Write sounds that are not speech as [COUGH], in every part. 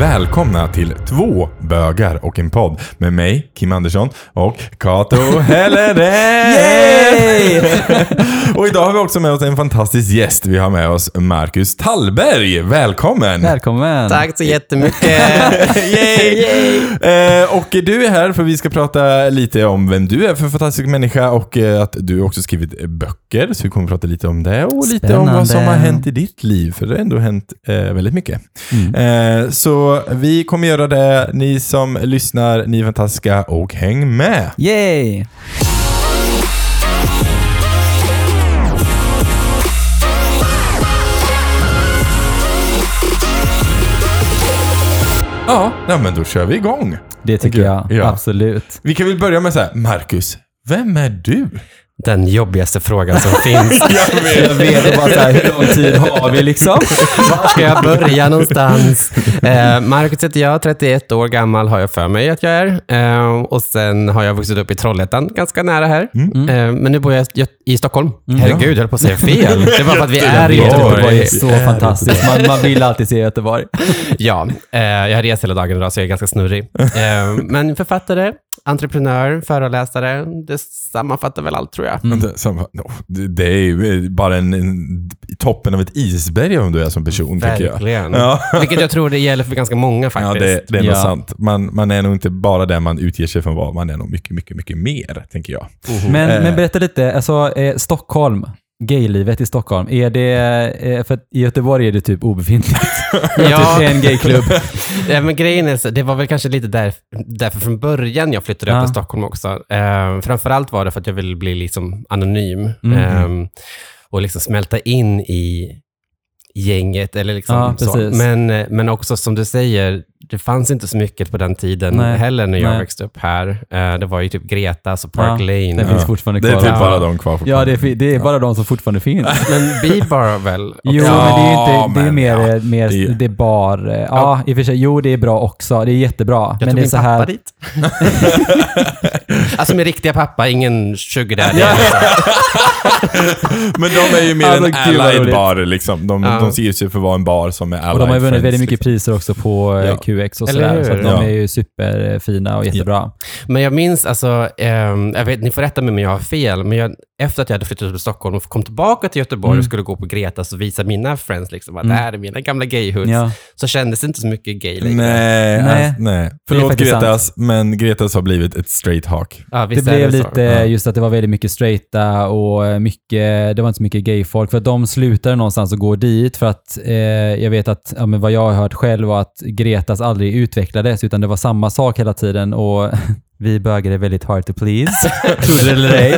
ve välkomna till två bögar och en podd med mig, Kim Andersson och Kato Helleren. [LAUGHS] och idag har vi också med oss en fantastisk gäst. Vi har med oss Marcus Tallberg. Välkommen! Välkommen! Tack så jättemycket! [LAUGHS] Yay! Eh, och du är här för vi ska prata lite om vem du är för fantastisk människa och eh, att du också skrivit böcker. Så vi kommer prata lite om det och lite om vad som har Spännande. hänt i ditt liv. För det har ändå hänt eh, väldigt mycket. Mm. Eh, så vi kommer göra det. Ni som lyssnar, ni är fantastiska och häng med! Yay! Ja, men då kör vi igång. Det tycker jag. Ja. Absolut. Vi kan väl börja med så här, Marcus, vem är du? Den jobbigaste frågan som [LAUGHS] finns. Jag vet bara så här, hur lång tid har vi liksom? Var ska jag börja någonstans? Eh, Marcus heter jag, 31 år gammal har jag för mig att jag är. Eh, och sen har jag vuxit upp i Trollhättan, ganska nära här. Eh, men nu bor jag i- Stockholm. Herregud, jag höll på att säga fel. Det var för att vi är i Göteborg är Göteborg. så fantastiskt. Man, man vill alltid se Göteborg. Ja, eh, jag har rest hela dagen idag så jag är ganska snurrig. Eh, men författare, entreprenör, föreläsare. Det sammanfattar väl allt tror jag. Oh, det- Det är ju bara en, en toppen av ett isberg om du är som person, tycker jag. Verkligen. Ja. [LAUGHS] Vilket jag tror det gäller för ganska många Ja, faktiskt. det, det är nog Ja. sant. Man, man är nog inte bara det man utger sig för att vara, man är nog mycket, mycket, mycket mer, tänker jag. Men, Eh. men berätta lite, alltså eh, Stockholm, gaylivet i Stockholm, är det, eh, för i Göteborg är det typ obefintligt. [LAUGHS] Ja. typ en gayklubb. [LAUGHS] Ja, men grejen är, det var väl kanske lite där, därför från början jag flyttade upp Ja. till Stockholm också. Eh, framförallt var det för att jag ville bli liksom anonym Mm. eh, och liksom smälta in i gänget. Eller liksom Ja, så. Men, eh, men också som du säger, det fanns inte så mycket på den tiden Nej. heller när jag Nej. växte upp här. Eh, det var ju typ Gretas och Park Ja, Lane. Den finns fortfarande Det kvar. är typ Ja. bara de kvar Ja, fortfarande. det är, det är bara de som fortfarande finns. [LAUGHS] Men Bibar väl? Jo, Ja, men det är, ju inte, det är mer, ja, mer det det, är- bar. eh, Ja, i och för sig. Jo, det är bra också. Det är jättebra. Jag men tog det är min så pappa här... dit. alltså min riktiga pappa, ingen sugar daddy. Men de är ju mer Alltså, en allied roligt. bar, liksom. De, Ja. de ser sig för att vara en bar som är allied Och de har ju vunnit väldigt mycket liksom. priser också på eh, Ja. QX och sådär. Så att de Ja. är ju superfina och jättebra. Men jag minns, alltså, ehm, jag vet, ni får rätta mig om jag har fel, men jag, efter att jag hade flyttat till Stockholm och kom tillbaka till Göteborg Mm. och skulle gå på Gretas och visa mina friends liksom, att det här är mina gamla gayhoods, Ja. så kändes det inte så mycket gay längre. Nej, Nej. alltså, nej. Förlåt Gretas, men Gretas har blivit ett straight hawk. Ja, Det blev lite Ja. just att det var väldigt mycket straighta och eh, mycket, det var inte så mycket gayfolk. För att de slutade någonstans att gå dit för att eh, jag vet att, ja, vad jag har hört själv var att Gretas aldrig utvecklades utan det var samma sak hela tiden och [LAUGHS] vi bögar är väldigt hard to please, tror [LAUGHS] [LAUGHS] eller ej.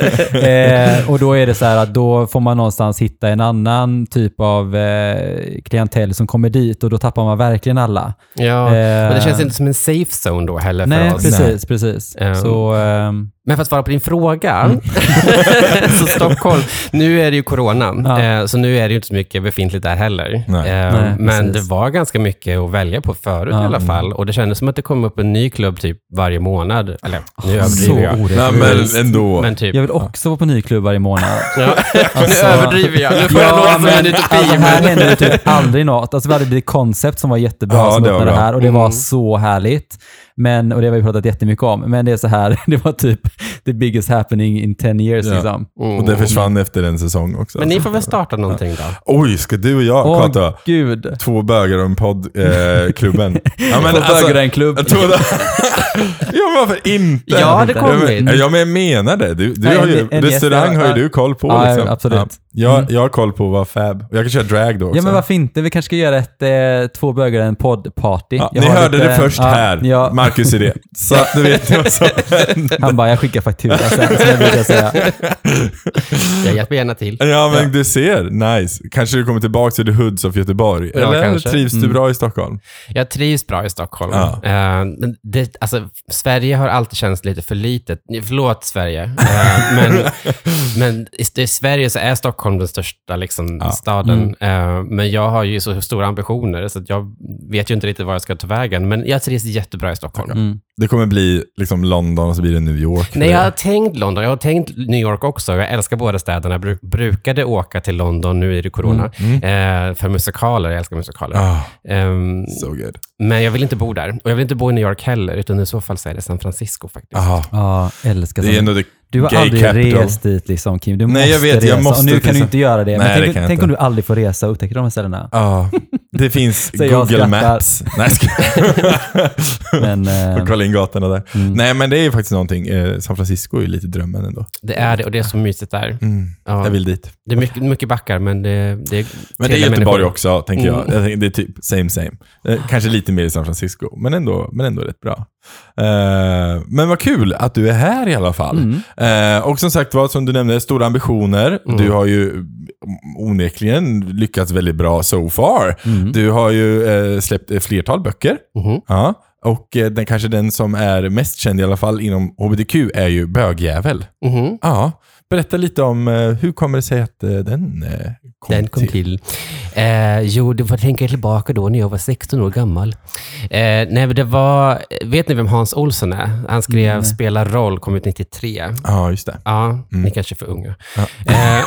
Eh, och då är det så här att då får man någonstans hitta en annan typ av eh, klientell som kommer dit och då tappar man verkligen alla. Ja, Eh, men det känns inte som en safe zone då heller Nej, för oss. precis, precis. Ehm. Så, ehm, Men för att svara på din fråga, Mm. [LAUGHS] så Stockholm, nu är det ju corona, Ja. eh, så nu är det ju inte så mycket befintligt där heller. Nej. Eh, Nej, men precis. det var ganska mycket att välja på förut Ja. i alla fall. Och det kändes som att det kom upp en ny klubb typ varje månad. Eller, nu överdriver jag. Nej, men ändå. Men typ, Jag vill också vara på ny klubb varje månad. [LAUGHS] ja. Alltså- nu överdriver jag. Nu får jag låta som en utopi. alltså, här men- hände det typ aldrig något. Alltså vi hade ett koncept som var jättebra Ja, som det var öppnade bra. här och det var Mm. så härligt. Men, och det har vi pratat jättemycket om, men det är så här, [LAUGHS] det var typ the biggest happening in 10 years Ja. liksom. Mm. Och det försvann efter en säsong också. Men ni får väl starta någonting då? Oj, ska du och jag, Åh Kata, gud. två bögar och en podd, eh, klubben. [LAUGHS] Ja, Två bögar och en klubb. [LAUGHS] ja, men varför inte? Ja, det kommer. men, ja, men jag menar det. Du, du Nej, har ju, en- en restaurang har ju du koll på. Ja, liksom. absolut. Ja. Jag, Mm. jag har koll på vad fab. Och jag kan köra drag då också. Ja men varför inte? Vi kanske ska göra ett eh, två bögar en poddparty. Ja, ni hörde lite- det först ja, här. Ja, Marcus idé. [LAUGHS] Så nu vet ni vad som händer. han bara, jag skickar faktura sen, som jag brukar säga. Jag hjälper gärna till. Ja, men du ser. Nice. Kanske du kommer tillbaka till the hoods of Göteborg. Ja, Eller kanske. trivs du Mm. bra i Stockholm? Jag trivs bra i Stockholm. Ja. Men det, alltså, Sverige har alltid känts lite för litet. Förlåt Sverige, Eh, men, [LAUGHS] men i, i Sverige så är Stockholm den största liksom, Ja. staden. Eh, men jag har ju så stora ambitioner, så jag vet ju inte riktigt var jag ska ta vägen. Men jag trivs jättebra i Stockholm. Mm. Det kommer bli liksom London och så blir det New York. Nej, jag har tänkt London. Jag har tänkt New York också. Jag älskar båda städerna. Jag bru- brukade åka till London, nu är det corona, eh, för musikaler. Jag älskar musikaler. Ah, Ehm, so good. Men jag vill inte bo där. Och jag vill inte bo i New York heller, utan i så fall så är det San Francisco faktiskt. Aha. Ja, älskar Det är sånt. ändå det Du har gay aldrig capital. rest dit liksom Kim. Du Nej, måste jag vet, jag resa. måste och nu kan resa. du inte göra det. Nej, Men det tänk, kan jag tänk inte. om du aldrig får resa och upptäcker de här ställena. Ja, det finns [LAUGHS] Så jag Google skrattar. Maps. Nej, jag skojar. [LAUGHS] Men, [LAUGHS] eh, Får kolla in gatorna där. Mm. Nej, men det är ju faktiskt någonting. Eh, San Francisco är ju lite drömmen ändå. Det är det och det är så mysigt där. Mm. Ja. Jag vill dit. Det är mycket, mycket backar, men det, det är Men det är trevliga Göteborg människor. också, tänker jag. Mm. jag tänker, det är typ same same. Eh, kanske lite mer i San Francisco, men ändå, men ändå rätt bra. Eh, men vad kul att du är här i alla fall. Mm. Eh, och som sagt var, som du nämnde, stora ambitioner. Mm. Du har ju onekligen lyckats väldigt bra so far. Mm. Du har ju eh, släppt flertal böcker. Ja. Och den, kanske den som är mest känd i alla fall inom HBTQ är ju Bögjävel. Ja. Berätta lite om eh, hur kommer det sig att eh, den eh, kom Den kom till. Eh, jo, det får tänka tillbaka då när jag var 16 år gammal. Eh, nej, det var, vet ni vem Hans Olsson är? Han skrev Mm. Spela roll, kom ut 93. Ja, just det. Ja, ni kanske är för unga. Ja. Eh,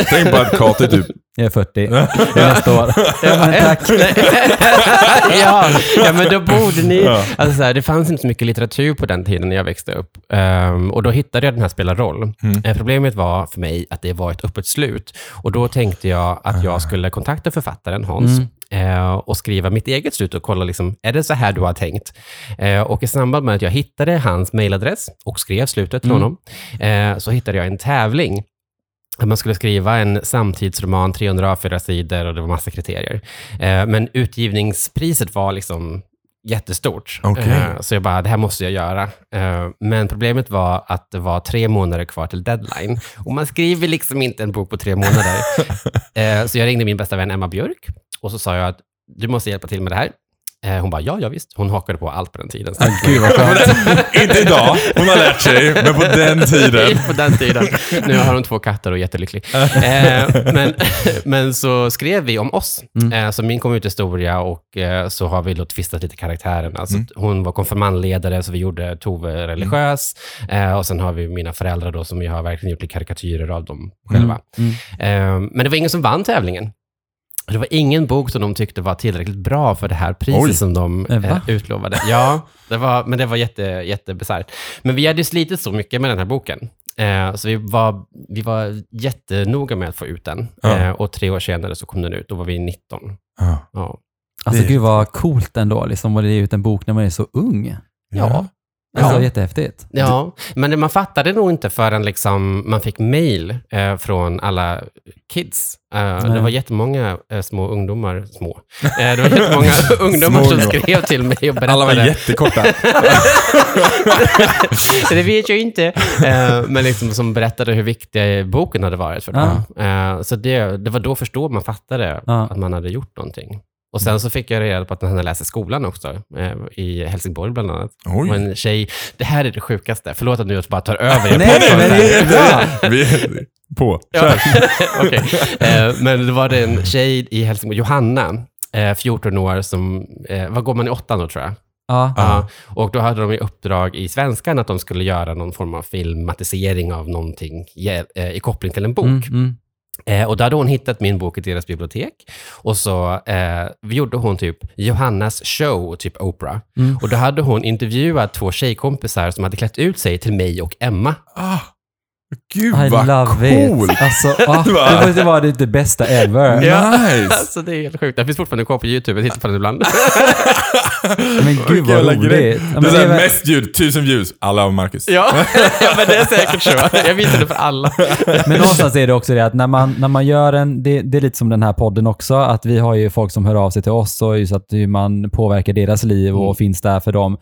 [LAUGHS] Tänk på att Kate typ... Jag är 40. [LAUGHS] Det är nästa år. Men tack. [LAUGHS] ja, ja, men då borde ni... Ja. Alltså, så här, det fanns inte så mycket litteratur på den tiden när jag växte upp. Ehm, och då hittade jag den här Spela roll. Mm. Eh, problemet var för mig att det var ett öppet slut. Och då tänkte jag att Ah. jag skulle kontakta författaren Hans eh, och skriva mitt eget slut och kolla, liksom, är det så här du har tänkt? Eh, och i samband med att jag hittade hans mailadress och skrev slutet till Mm. honom, eh, så hittade jag en tävling att man skulle skriva en samtidsroman, 300 A4-sidor och det var massa kriterier. Eh, men utgivningspriset var liksom jättestort. Okej. Eh, så jag bara, det här måste jag göra. Eh, men problemet var att det var tre månader kvar till deadline. Och man skriver liksom inte en bok på tre månader. [LAUGHS] Så jag ringde min bästa vän Emma Björk och så sa jag att du måste hjälpa till med det här. Eh, hon bara, ja, ja visst. Hon hakade på allt på den tiden. Ah, Gud vad skönt. [LAUGHS] Inte idag, hon har lärt sig, men på den tiden. [LAUGHS] på den tiden. Nu har hon två katter och är jättelycklig. Eh, men, [LAUGHS] men så skrev vi om oss. Eh, så min kom ut historia och så har vi då tvistat lite karaktärerna. Så att hon var konfirmandledare, så vi gjorde Tove religiös. Eh, och sen har vi mina föräldrar då, som vi har verkligen gjort lite karikatyrer av dem själva. Eh, men det var ingen som vann tävlingen. Det var ingen bok som de tyckte var tillräckligt bra för det här priset Oj. som de Eh, eh, utlovade. Ja, det var, men det var jätte, jättebesarrt. Men vi hade slitit så mycket med den här boken. Eh, så vi var, vi var jättenoga med att få ut den. Ja. Eh, och tre år senare så kom den ut. Då var vi 19. Ja. Ja. Alltså gud vad coolt ändå, liksom, att ge ut en bok när man är så ung. Ja. Alltså Ja. jättehäftigt. Ja, men det- man fattade nog inte förrän liksom man fick mail eh, från alla kids. Eh, det var jättemånga eh, små ungdomar, små. Eh, det var jättemånga [LAUGHS] ungdomar som skrev till mig och berättade. Alla var jättekorta. [LAUGHS] det vet jag inte. Eh, men liksom som berättade hur viktig boken hade varit för dem. Eh, så det, det var då först då man fattade Ja. att man hade gjort någonting. Och sen så fick jag reda på att han läste skolan också, eh, i Helsingborg bland annat. Och en tjej, det här är det sjukaste, förlåt att nu jag bara tar över er Nej, podcast men det är bra. Vi, på. Ja. [LAUGHS] Okej. Eh, men det var det en tjej i Helsingborg, Johanna, eh, 14 år, som, eh, vad går man i åttan då tror jag? Ja. Ja. Och då hade de i uppdrag i svenskan att de skulle göra någon form av filmatisering av någonting i, eh, i koppling till en bok. Mm, mm. Eh, och då hade hon hittat min bok i deras bibliotek. Och så eh, gjorde hon typ Johannas show, typ Oprah. Mm. Och då hade hon intervjuat två tjejkompisar som hade klätt ut sig till mig och Emma. Ah, gud I vad love coolt. it. Alltså, Va? [LAUGHS] det måste vara det, det bästa ever. Ja. Nice. Alltså det är helt sjukt. Det finns fortfarande kvar på YouTube, jag tittar på den ibland. [LAUGHS] Men gud vad roligt. grej. Ja, Det men är det väl- mest ljud, tusen views. Alla av Marcus. ja. [LAUGHS] men det är säkert så. Jag visade för alla. Men någonstans är det också det att när man, när man gör en, det, det är lite som den här podden också, att vi har ju folk som hör av sig till oss och just att hur man påverkar deras liv och Mm. finns där för dem.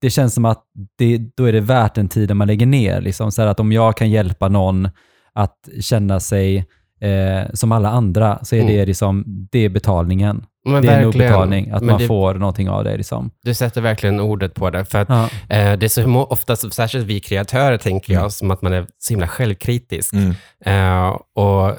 Det känns som att det, då är det värt den tiden man lägger ner. Liksom. Så här att om jag kan hjälpa någon att känna sig eh, som alla andra så är Mm. det, liksom, det är betalningen. Men det är en uppbetalning, att Men man det, får någonting av det. Liksom. Du sätter verkligen ordet på det. För att Ja. eh, det är så ofta, särskilt vi kreatörer, tänker jag, som att man är så himla självkritisk. Mm. Eh, och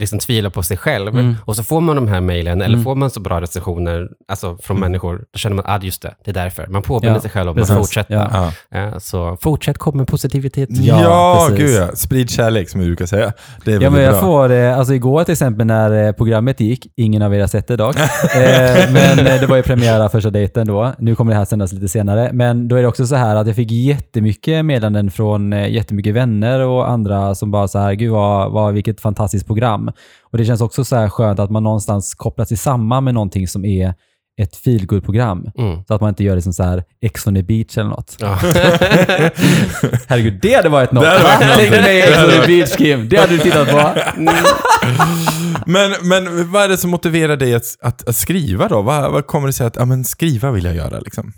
liksom tvivlar på sig själv. Mm. Och så får man de här mejlen, eller Mm. får man så bra recensioner alltså, från Mm. människor, då känner man att ah, just det, det är därför. Man påminner Ja, sig själv om precis. att fortsätta. Ja. Ja, Så fortsätt komma med positivitet. Ja, ja, precis. gud ja. Sprid kärlek som vi brukar säga. Det är Ja, men jag bra. får, eh, alltså igår till exempel när eh, programmet gick, ingen av er har sett det dock, [LAUGHS] eh, men det var ju premiära första dejten då. Nu kommer det här sändas lite senare, men då är det också så här att jag fick jättemycket meddelanden från jättemycket vänner och andra som bara så här, gud vad, vad, vilket fantastiskt program. Och det känns också så här skönt att man någonstans kopplar sig samman med någonting som är ett feelgood-program. Mm. Så att man inte gör det som så här Ex on the beach eller något. Ja. [LAUGHS] Herregud, det hade varit något. Tänk dig Ex on the beach, Kim. Det hade du tittat på. [LAUGHS] Men, men vad är det som motiverar dig att, att, att skriva då? Vad, vad kommer det sig att ja, men skriva vill jag göra? Liksom?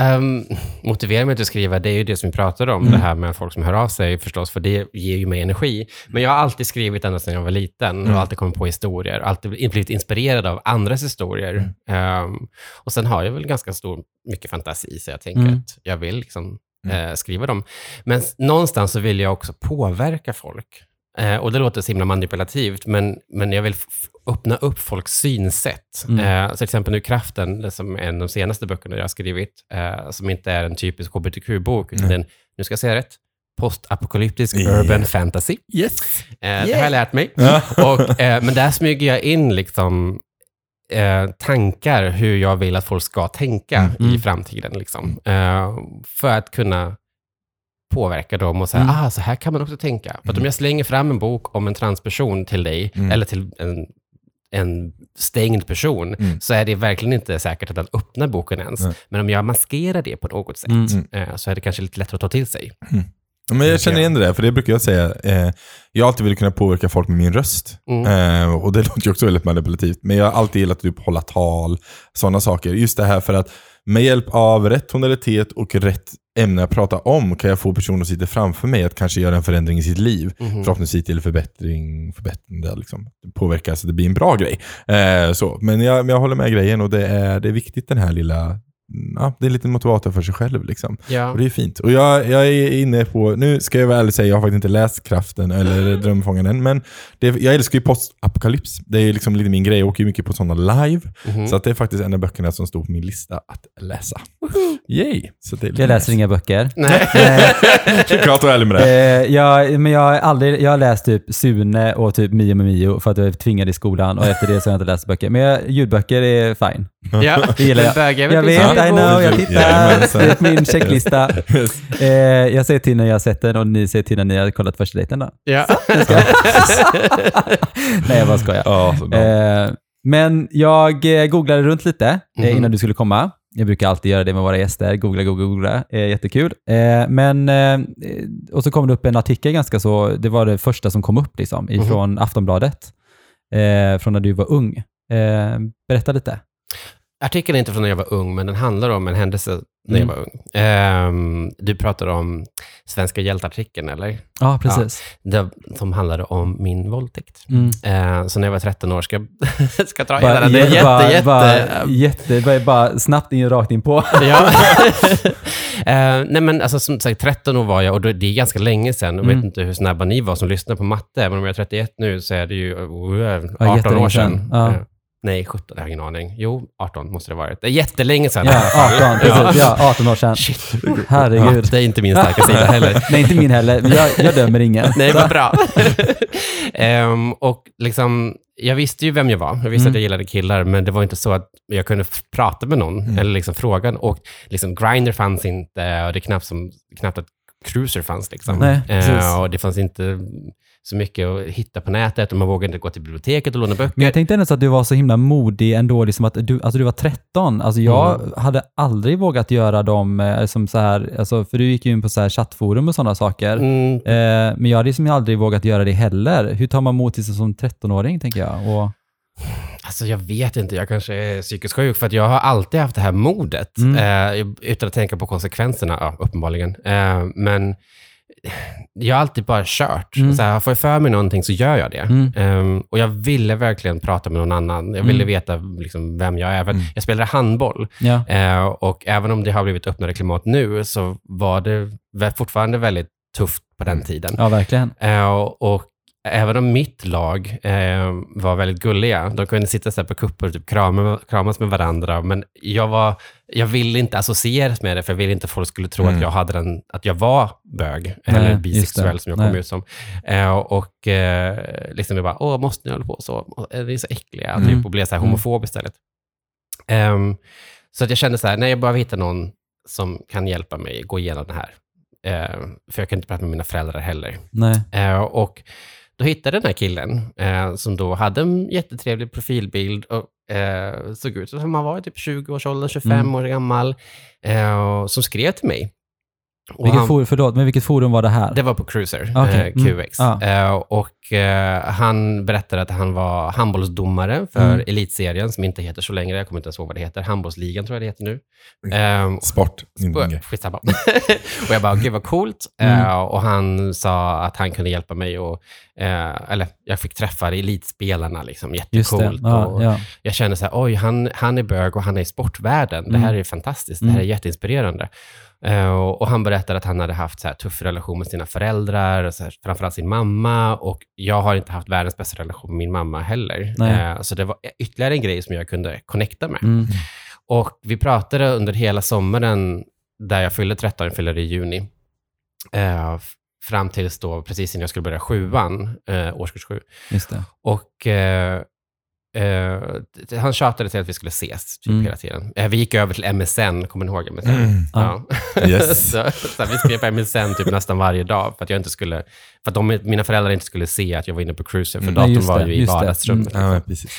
Um, motiverar mig till att skriva, det är ju det som vi pratade om, Mm. det här med folk som hör av sig förstås, för det ger ju mig energi. Men jag har alltid skrivit ända sedan jag var liten Mm. och alltid kommit på historier, alltid blivit inspirerad av andras historier. Mm. Um, och sen har jag väl ganska stor, mycket fantasi, så jag tänker Mm. att jag vill liksom, Mm. eh, skriva dem. Men någonstans så vill jag också påverka folk. Eh, och det låter så himla manipulativt, men, men jag vill öppna upp folks synsätt. Mm. Eh, så till exempel nu Kraften, som är en av de senaste böckerna jag har skrivit, eh, som inte är en typisk hbtq-bok, utan Nej. en, nu ska jag säga rätt, postapokalyptisk Yeah. urban fantasy. Yes. Eh, Det har jag lärt mig. Och, eh, men där smyger jag in liksom, eh, tankar hur jag vill att folk ska tänka Mm. i Mm. framtiden. Liksom. Eh, för att kunna påverka dem och säga, Mm. ah, så här kan man också tänka. För Mm. om jag slänger fram en bok om en transperson till dig, Mm. eller till en, en stängd person, Mm. så är det verkligen inte säkert att den öppnar boken ens. Nej. Men om jag maskerar det på något sätt, Mm. eh, så är det kanske lite lättare att ta till sig. Men jag känner igen det där, för det brukar jag säga. Eh, jag har alltid velat kunna påverka folk med min röst. Mm. Eh, och det [LAUGHS] låter ju också väldigt manipulativt. Men jag har alltid gillat att typ hålla tal, sådana saker. Just det här för att med hjälp av rätt tonalitet och rätt ämne att prata om kan jag få personer som sitter framför mig att kanske göra en förändring i sitt liv. Mhm. Förhoppningsvis till förbättring, förbättring liksom. Påverka så det blir en bra grej. Eh, så. Men jag, men jag håller med grejen och det är, det är viktigt den här lilla Ja, det är en liten motivator för sig själv. Liksom. Ja. Och det är fint. Och jag, jag är inne på, nu ska jag väl ärligt säga, jag har faktiskt inte läst Kraften eller [LAUGHS] Drömfångaren men det, jag älskar ju postapokalyps. Det är liksom lite min grej, jag åker ju mycket på sådana live. Mhm. Så att det är faktiskt en av böckerna som står på min lista att läsa. Yay! Så det är lite Jag läser inga böcker. Nej. Klart och ärlig med det. Eh, jag, men jag har, aldrig, jag har läst typ Sune och typ Mio med Mio för att jag är tvingad i skolan och efter det så har jag inte läst böcker. Men jag, ljudböcker är fine. Ja, [LAUGHS] Det gillar jag. Bög är Jag vet, I know, jag tittar. Det är min checklista. [LAUGHS] Eh, jag säger till när jag har sett den och ni säger till när ni har kollat första dejten då. Ja. [LAUGHS] Nej, jag bara skojar. Ja, så bra. Eh, men jag eh, googlade runt lite eh, Mhm. innan du skulle komma. Jag brukar alltid göra det med våra gäster. Googla, googla, googla. Eh, jättekul. Eh, men, eh, och så kom det upp en artikel ganska så, det var det första som kom upp liksom, Mhm. ifrån Aftonbladet. Eh, från när du var ung. Berätta lite. Artikeln är inte från när jag var ung, men den handlar om en händelse när Mm. jag var ung. Ehm, du pratar om Svenska hjältartikeln, eller? Ja, precis. Det, som handlade om min våldtäkt. Mm. Eh, så när jag var 13 år, ska, [LAUGHS] ska jag dra Bara, hela den? Det är jätte, bara, jätte... bara, jätte, bara, bara snabbt in, rakt in på. [LAUGHS] ja. [LAUGHS] eh, nej men alltså som sagt, 13 år var jag och det är ganska länge sedan. Jag Mm. vet inte hur snabba ni var som lyssnar på matte. Även om jag är 31 nu så är det ju uh, 18 Ja, år sedan. sedan. Ja. Nej, 17, jag har ingen aning. Jo, 18 måste det ha varit. Det är jättelänge sedan. Ja, 18, precis. Ja, 18 år sedan. Shit. Herregud. Ja, det är inte min starka sida [LAUGHS] heller. Nej, inte min heller. Jag, jag dömer ingen. Nej, vad bra. [LAUGHS] Ehm, och liksom, jag visste ju vem jag var. Jag visste Mm. att jag gillade killar, men det var inte så att jag kunde prata med någon Mm. eller liksom fråga. Och liksom Grindr fanns inte och det är knappt, som, knappt att Cruiser fanns. Liksom. Nej. Ehm, och det fanns inte så mycket att hitta på nätet och man vågade inte gå till biblioteket och låna böcker. Men jag tänkte ändå att du var så himla modig ändå, liksom att du, alltså du var 13. Alltså jag Mm. hade aldrig vågat göra dem eh, som så här, alltså för du gick ju in på så här chattforum och sådana saker. Mm, Eh, men jag hade liksom aldrig vågat göra det heller. Hur tar man mod till sig som 13-åring, tänker jag? Och, Alltså jag vet inte, jag kanske är psykiskt sjuk för att jag har alltid haft det här modet Mm. eh, utan att tänka på konsekvenserna, ja, uppenbarligen. Eh, men jag har alltid bara kört. Mm. Så här, får jag för mig någonting så gör jag det. Mm. Eh, och jag ville verkligen prata med någon annan. Jag ville Mm. veta liksom, vem jag är. För Mm. Jag spelade handboll ja. eh, och även om det har blivit öppnare klimat nu så var det fortfarande väldigt tufft på den Mm. tiden. ja, verkligen. Eh, och även om mitt lag eh, var väldigt gulliga, de kunde sitta så här på kupper och typ krama, kramas med varandra, men jag, var, jag ville inte associeras med det, för jag ville inte att folk skulle tro Mm. att, jag hade den, att jag var bög, Nej, eller bisexuell som jag Nej. kom ut som. Eh, och eh, liksom jag bara, åh, måste ni hålla på så? Det är så äckliga, Mm. typ, och blev så här homofob istället. Ehm, så att jag kände så här, nej, jag behöver hitta någon som kan hjälpa mig gå igenom det här. Eh, för jag kan inte prata med mina föräldrar heller. Eh, och då hittade den här killen eh, som då hade en jättetrevlig profilbild och eh, såg ut som han var i typ 20-årsåldern, 25 Mm. år gammal, eh, som skrev till mig. Och Vilket, han- for, förlåt, men vilket forum var det här? det var på Cruiser, Okej, eh, mm. QX. Ja. Eh, och eh, han berättade att han var handbollsdomare för Mm. elitserien, som inte heter så längre. Jag kommer inte ens ihåg vad det heter. Handbollsligan tror jag det heter nu. Eh, Sport. Mm. Skitsamma. [LAUGHS] och jag bara, gud vad coolt. Mm. Eh, och han sa att han kunde hjälpa mig och, eh, eller jag fick träffa elitspelarna, liksom, jättecoolt. Ja, och ja. Jag kände så här, oj, han, han är bög och han är i sportvärlden. Det här Mm. är fantastiskt, det här är Mm. jätteinspirerande. Eh, och, han berättade att han hade haft så här, tuff relation med sina föräldrar, och så här, framförallt sin mamma. Och jag har inte haft världens bästa relation med min mamma heller. Nej. Eh, så det var ytterligare en grej som jag kunde connecta med. Mm. Och vi pratade under hela sommaren, där jag fyllde 13, jag fyllde i juni, eh, fram tills då, precis innan jag skulle börja sjuan, eh, årskurs sju. Och eh, t- han tjatade till att vi skulle ses typ Mm. hela tiden. Eh, vi gick över till MSN, kommer ni ihåg MSN? Mm. Ja. [LAUGHS] Yes. så, så här, vi skrev på MSN typ nästan varje dag för att jag inte skulle, för att de, mina föräldrar inte skulle se att jag var inne på cruisen, för Mm. Datorn var det, ju i vardagsrummet. Ja, men precis.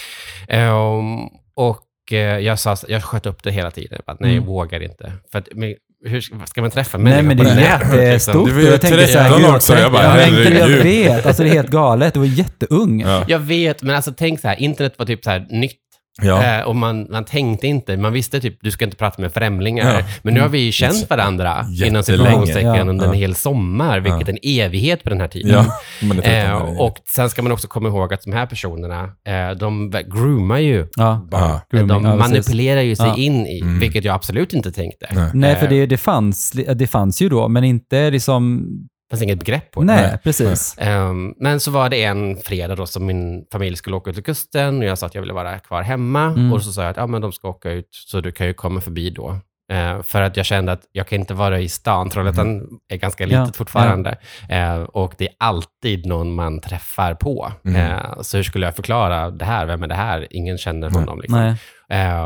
Ehm, och eh, jag, sa, jag sköt upp det hela tiden. Att, nej, jag Mm. vågar inte. För att, men, hur ska- man träffa Nej, människor men på det är nätet, liksom? jättestort. Du var ju Och jag tänker så här, 13 gud, också, jag bara, ja, men gud, Jag herregud. vet, alltså det är helt galet. Du var jätteung. Ja. Jag vet, men alltså tänk så här, internet var typ så här nytt. Ja. Eh, och man, man tänkte inte, man visste typ, du ska inte prata med främlingar. Ja. Men nu har vi ju känt varandra inom Jättelänge. citationstecken Ja. under en hel sommar, vilket är en evighet på den här tiden. Ja, [LAUGHS] man är 13 Eh, och sen ska man också komma ihåg att de här personerna, eh, de groomar ju Ja. Ja. Grooming, de manipulerar ju sig Ja. in i, Mm. vilket jag absolut inte tänkte. Nej. Nej, för Eh, det, det, fanns, det fanns ju då, men inte liksom... Det fanns inget begrepp på det. Nej, Nej. precis. Ehm, men så var det en fredag då som min familj skulle åka ut till kusten och jag sa att jag ville vara kvar hemma. Mm. Och så sa jag att ja, men de ska åka ut, så du kan ju komma förbi då. Eh, för att jag kände att jag kan inte vara i stan. Trollhättan är ganska litet Ja, fortfarande. Eh, och det är alltid någon man träffar på. Mm. Eh, så hur skulle jag förklara det här? Vem är det här? Ingen känner Nej. honom. Liksom. Nej.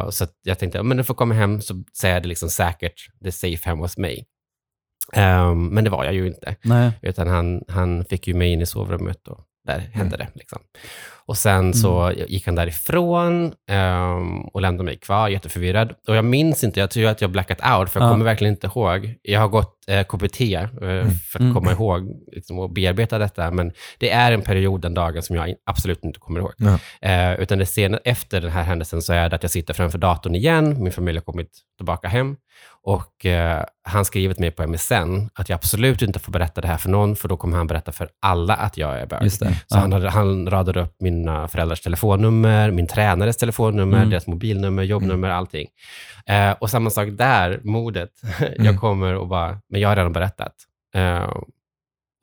Så att jag tänkte, ja, men du får komma hem så säger jag det liksom säkert, det är safe hemma hos mig. Ehm, men det var jag ju inte. Nej. Utan han, han fick ju mig in i sovrummet och där hände det. Liksom. Och sen så gick han därifrån ehm, och lämnade mig kvar, jätteförvirrad. Och jag minns inte, jag tror att jag blackat out, för jag Ja. kommer verkligen inte ihåg. Jag har gått eh, KBT eh, för att Mm. komma ihåg liksom, och bearbeta detta, men det är en period den dagen som jag absolut inte kommer ihåg. Ja. Eh, utan det sen, efter den här händelsen så är det att jag sitter framför datorn igen, min familj har kommit tillbaka hem och eh, han skriver till mig på MSN att jag absolut inte får berätta det här för någon, för då kommer han berätta för alla att jag är bög. Så Ja. han, hade, han radade upp mina föräldrars telefonnummer, min tränares telefonnummer, Mm. deras mobilnummer, jobbnummer, allting. Eh, och samma sak där, modet. [LAUGHS] Mm. jag kommer och bara, men jag har redan berättat. Eh,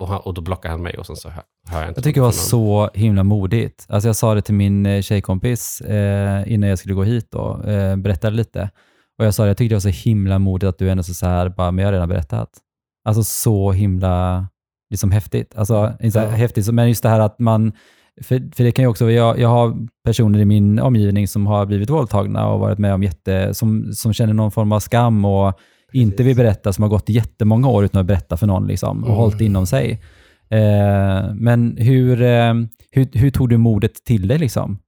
och, han, och då blockar han mig och sen så hör, hör jag inte Jag tycker det var så himla modigt. Alltså jag sa det till min eh, tjejkompis eh, innan jag skulle gå hit och eh, berättade lite. Och jag sa jag tyckte det var så himla modigt att du ändå så, här, bara, men jag har redan berättat. Alltså så himla liksom häftigt. Alltså inte Ja. häftigt, men just det här att man, för, för det kan ju också, jag, jag har personer i min omgivning som har blivit våldtagna och varit med om jätte, som, som känner någon form av skam och inte vill berätta, som har gått jättemånga år utan att berätta för någon liksom, och Mm. hållit inom sig. Eh, men hur, eh, hur, hur tog du modet till dig? Liksom?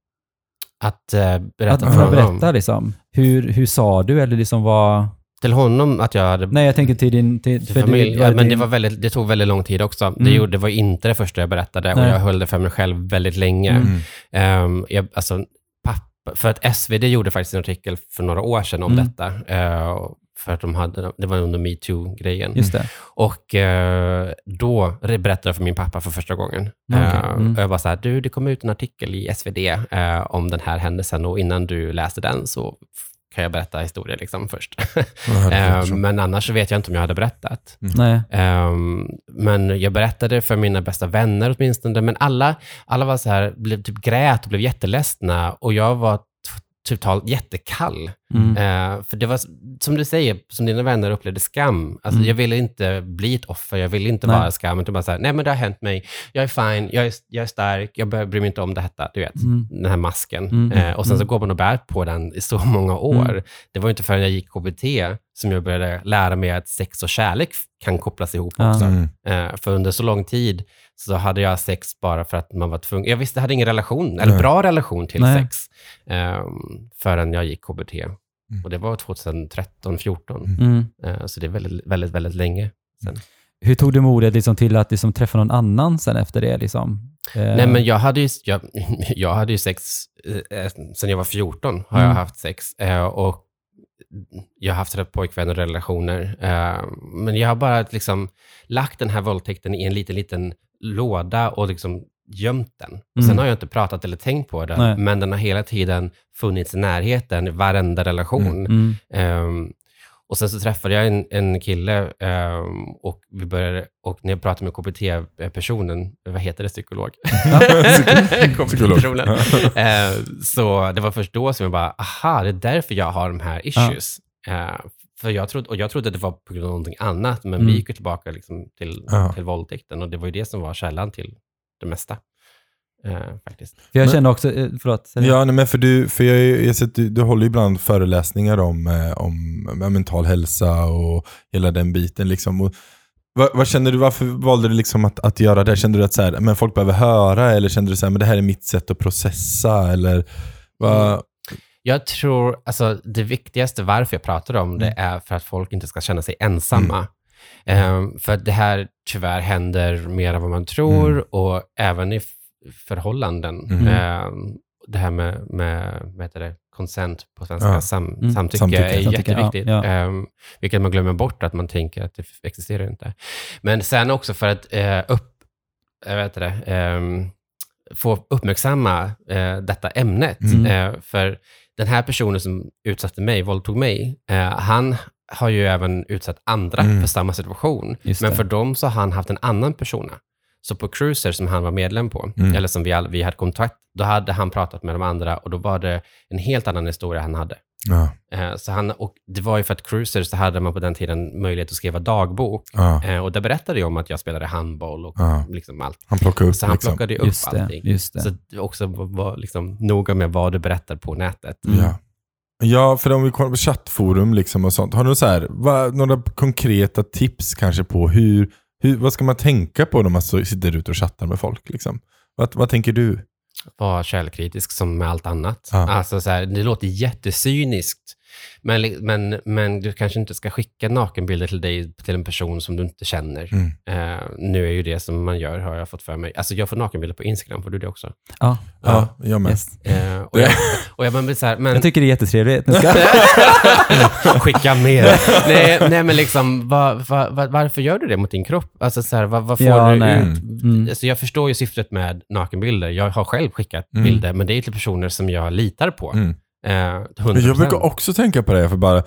Att eh, berätta Att, för honom. berätta, liksom. hur, hur sa du? Eller liksom vad... Till honom att jag hade Nej, jag tänker till din... Till, till för familj. du- ja, men det, din- var väldigt, det tog väldigt lång tid också. Det, Mm. gjorde, det var inte det första jag berättade och Nej. jag höll det för mig själv väldigt länge. Mm. Ehm, jag, alltså, pappa, för att SvD gjorde faktiskt en artikel för några år sedan om Mm. detta. eh, för att de hade, det var under metoo-grejen. Just det. Och eh, då berättade jag för min pappa för första gången. Okej, Eh, mm. och jag var så här, du, det kom ut en artikel i SvD eh, om den här händelsen och innan du läste den så kan jag berätta historier liksom först. [LAUGHS] Eh, så. men annars så vet jag inte om jag hade berättat. Nej. Ehm, men jag berättade för mina bästa vänner åtminstone, men alla, alla var så här, blev typ grät och blev jätteledsna och jag var totalt jättekall. Mm. Eh, för det var, som du säger, som dina vänner upplevde skam. Alltså, Mm. Jag ville inte bli ett offer, jag ville inte Nej. vara skam. Utan bara så här, nej men det har hänt mig, jag är fine, jag är, jag är stark, jag bry mig inte om det här, du vet, Mm. den här masken. Mm. Eh, och sen så Mm. går man och bär på den i så många år. Mm. Det var inte förrän jag gick KBT som jag började lära mig att sex och kärlek kan kopplas ihop också. Eh, för under så lång tid så hade jag sex bara för att man var tvungen. Jag visste, jag hade ingen relation, eller bra relation till Nej. sex, eh, förrän jag gick KBT. Och det var 2013, 14 Mm. Eh, så det är väldigt, väldigt, väldigt länge sen. Hur tog du modet liksom till att liksom träffa någon annan sen efter det? Liksom? Eh, Nej, men jag hade ju, jag, [LAUGHS] jag hade ju sex, eh, sen jag var 14 har jag Mm. haft sex. Eh, och jag har haft pojkvänner och relationer. Eh, men jag har bara liksom lagt den här våldtäkten i en liten, liten låda och liksom gömt den. Och sen Mm. har jag inte pratat eller tänkt på den, Nej. men den har hela tiden funnits i närheten i varenda relation. Mm. Ehm, och sen så träffade jag en, en kille ehm, och vi började, och när jag pratade med KBT-personen, vad heter det, psykolog? [LAUGHS] KBT-personen. Eh, så det var först då som jag bara, aha, det är därför jag har de här issues. Eh, för jag trodde, och jag trodde att det var på grund av någonting annat, men Mm. vi gick tillbaka liksom till, Ja. till våldtäkten och det var ju det som var källan till det mesta. Eh, faktiskt. För jag Men- känner också, eh, förlåt. Ja, nej, men för du, för jag, jag sett, du, du håller ju ibland föreläsningar om, eh, om eh, mental hälsa och hela den biten. Liksom. Och, vad, vad känner du, varför valde du liksom att, att göra det? Kände du att så här, men folk behöver höra eller kände du så här, men det här är mitt sätt att processa? Eller, vad, Jag tror, alltså det viktigaste varför jag pratar om det Mm. är för att folk inte ska känna sig ensamma. Ehm, för att det här tyvärr händer mer än vad man tror Mm. och även i förhållanden. Mm. Ehm, det här med, med vad heter det, consent på svenska, Ja. sam, Mm. samtycke, Samtycke. är Samtycke, ja, jätteviktigt. ja. Ehm, vilket man glömmer bort att man tänker att det existerar inte. Men sen också för att eh, upp, jag vet det, ehm, få uppmärksamma eh, detta ämnet. Mm. Eh, för den här personen som utsatte mig, våldtog mig, eh, han har ju även utsatt andra Mm. för samma situation. Just Men det. för dem så har han haft en annan persona. Så på Cruiser som han var medlem på, Mm. eller som vi, all, vi hade kontakt, då hade han pratat med de andra och då var det en helt annan historia han hade. ja, Eh, så han, och det var ju för att Cruiser så hade man på den tiden möjlighet att skriva dagbok. ja, Eh, och där berättade jag om att jag spelade handboll och Ja. liksom allt. han plockar upp Så han liksom. plockade upp Just det, allting. just det. Så också var, var liksom noga med vad du berättar på nätet. Ja. Ja, för om vi kollar på chattforum liksom och sånt. Har du så här, vad, några konkreta tips kanske på hur, hur, vad ska man tänka på när man sitter ute och chattar med folk? Liksom? Vad, vad tänker du? Var källkritisk som med allt annat. Ja. Alltså så här, det låter jättecyniskt. Men, men, men du kanske inte ska skicka nakenbilder till dig till en person som du inte känner. Mm. Eh, nu är ju det som man gör, har jag fått för mig. Alltså jag får nakenbilder på Instagram, får du det också? Ja, Ja, jag med. yes. Eh, och, jag, och jag blir så här, men... Jag tycker det är jättetrevligt. [LAUGHS] Skicka mer. nej, nej, men liksom, vad- vad- vad- varför gör du det mot din kropp? Alltså, så här, vad, vad får Ja, du nej. ut? Mm. Alltså, jag förstår ju syftet med nakenbilder. Jag har själv skickat Mm. bilder, men det är till personer som jag litar på. Mm. Eh, 100%. Jag brukar också tänka på det, för bara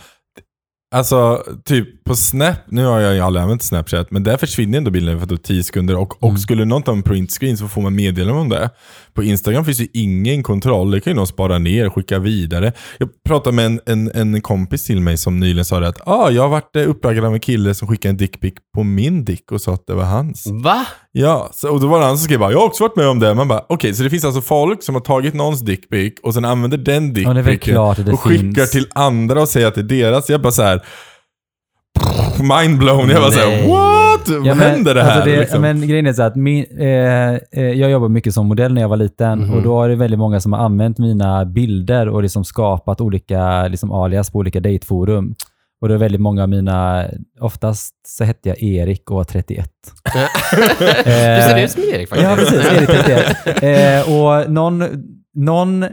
Alltså, typ på Snap, nu har jag ju aldrig använt Snapchat, men där försvinner ändå bilden för typ 10 sekunder. Och, och Mm. skulle någon ta en printscreen så får man meddelande om det. På Instagram finns ju ingen kontroll, det kan ju någon spara ner och skicka vidare. Jag pratade med en, en, en kompis till mig som nyligen sa det att ah, jag har varit eh, uppraggad av en kille som skickade en dickpic på min dick och sa att det var hans. Va? Ja, så, och då var det han som skrev bara, jag har också varit med om det. Man bara, okej, så det finns alltså folk som har tagit någons dickpic och sen använder den Ja, dickpicen att det och skickar finns. till andra och säger att det är deras. Jag bara så här. Mind blown. Jag bara såhär, what? Ja, men, händer det här? alltså det, liksom? men grejen är så att min, eh, eh, jag jobbade mycket som modell när jag var liten Mhm. och då är det väldigt många som har använt mina bilder och liksom skapat olika liksom alias på olika dateforum. Och det är väldigt många av mina, oftast så hette jag Erik och var 31. [LAUGHS] du ser ut som Erik faktiskt. Ja, precis. Erik 31. [LAUGHS] Eh, och någon, någon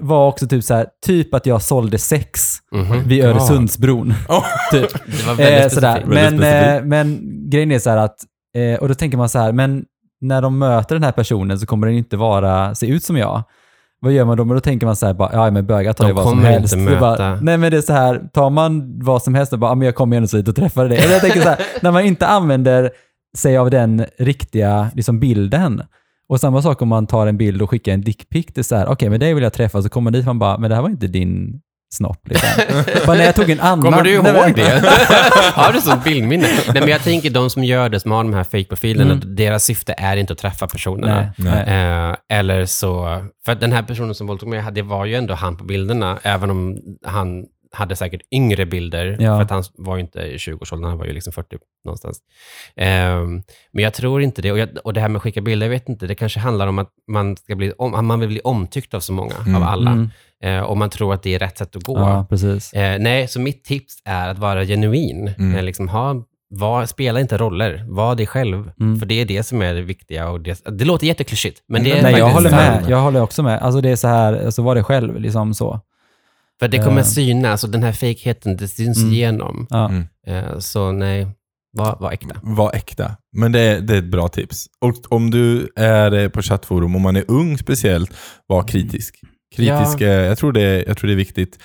var också typ så här, typ att jag sålde sex Mhm. vid God. Öresundsbron. [LAUGHS] Oh, typ. Det var väldigt Eh. Väldigt Men, eh, men grejen är så här att, eh, och då tänker man så här, men när de möter den här personen så kommer den inte vara, se ut som jag. vad gör man då? Men då tänker man så här, bara, ja men bögar tar De ju vad som kommer helst. inte bara, nej men det är så här, tar man vad som helst och bara, ja, men jag kommer ändå så hit och träffar dig. Jag tänker så här, när man inte använder sig av den riktiga liksom, bilden. Och samma sak om man tar en bild och skickar en dickpic, det är så här, okej men det vill jag träffa, så kommer man dit och man bara, men det här var inte din snopp liksom. [LAUGHS] bara, nej jag tog en annan. Kommer du ihåg det? [LAUGHS] har du sånt bildminne? Nej, men jag tänker de som gör det, som har de här fake-profilerna, Mm. deras syfte är inte att träffa personerna. Nej, nej. Eh, eller så, för den här personen som våldtog mig, det var ju ändå han på bilderna, även om han hade säkert yngre bilder, Ja. för att han var ju inte i 20-årsåldern, han var ju liksom 40 någonstans. Ehm, men jag tror inte det. Och, jag, och det här med att skicka bilder, jag vet inte, det kanske handlar om att man, ska bli om, man vill bli omtyckt av så många, av alla. Mm. Eh, och man tror att det är rätt sätt att gå. Ja, precis. Eh, nej, så mitt tips är att vara genuin. Mm. Eh, liksom ha, var, spela inte roller, var dig själv. Mm. För det är det som är det viktiga. Och det, det låter jätteklyschigt, men det är Nej, jag håller med. Jag håller också med. Alltså det är så här, alltså var det själv, liksom så. För det kommer Eh. synas och den här fejkheten, det syns Mm. igenom. Ja. Mm. Eh, så nej, var, var äkta. Var äkta. Men det är, det är ett bra tips. Och om du är eh, på chattforum, om man är ung speciellt, var kritisk. Kritisk, Ja. jag, tror det, är- jag tror det är viktigt.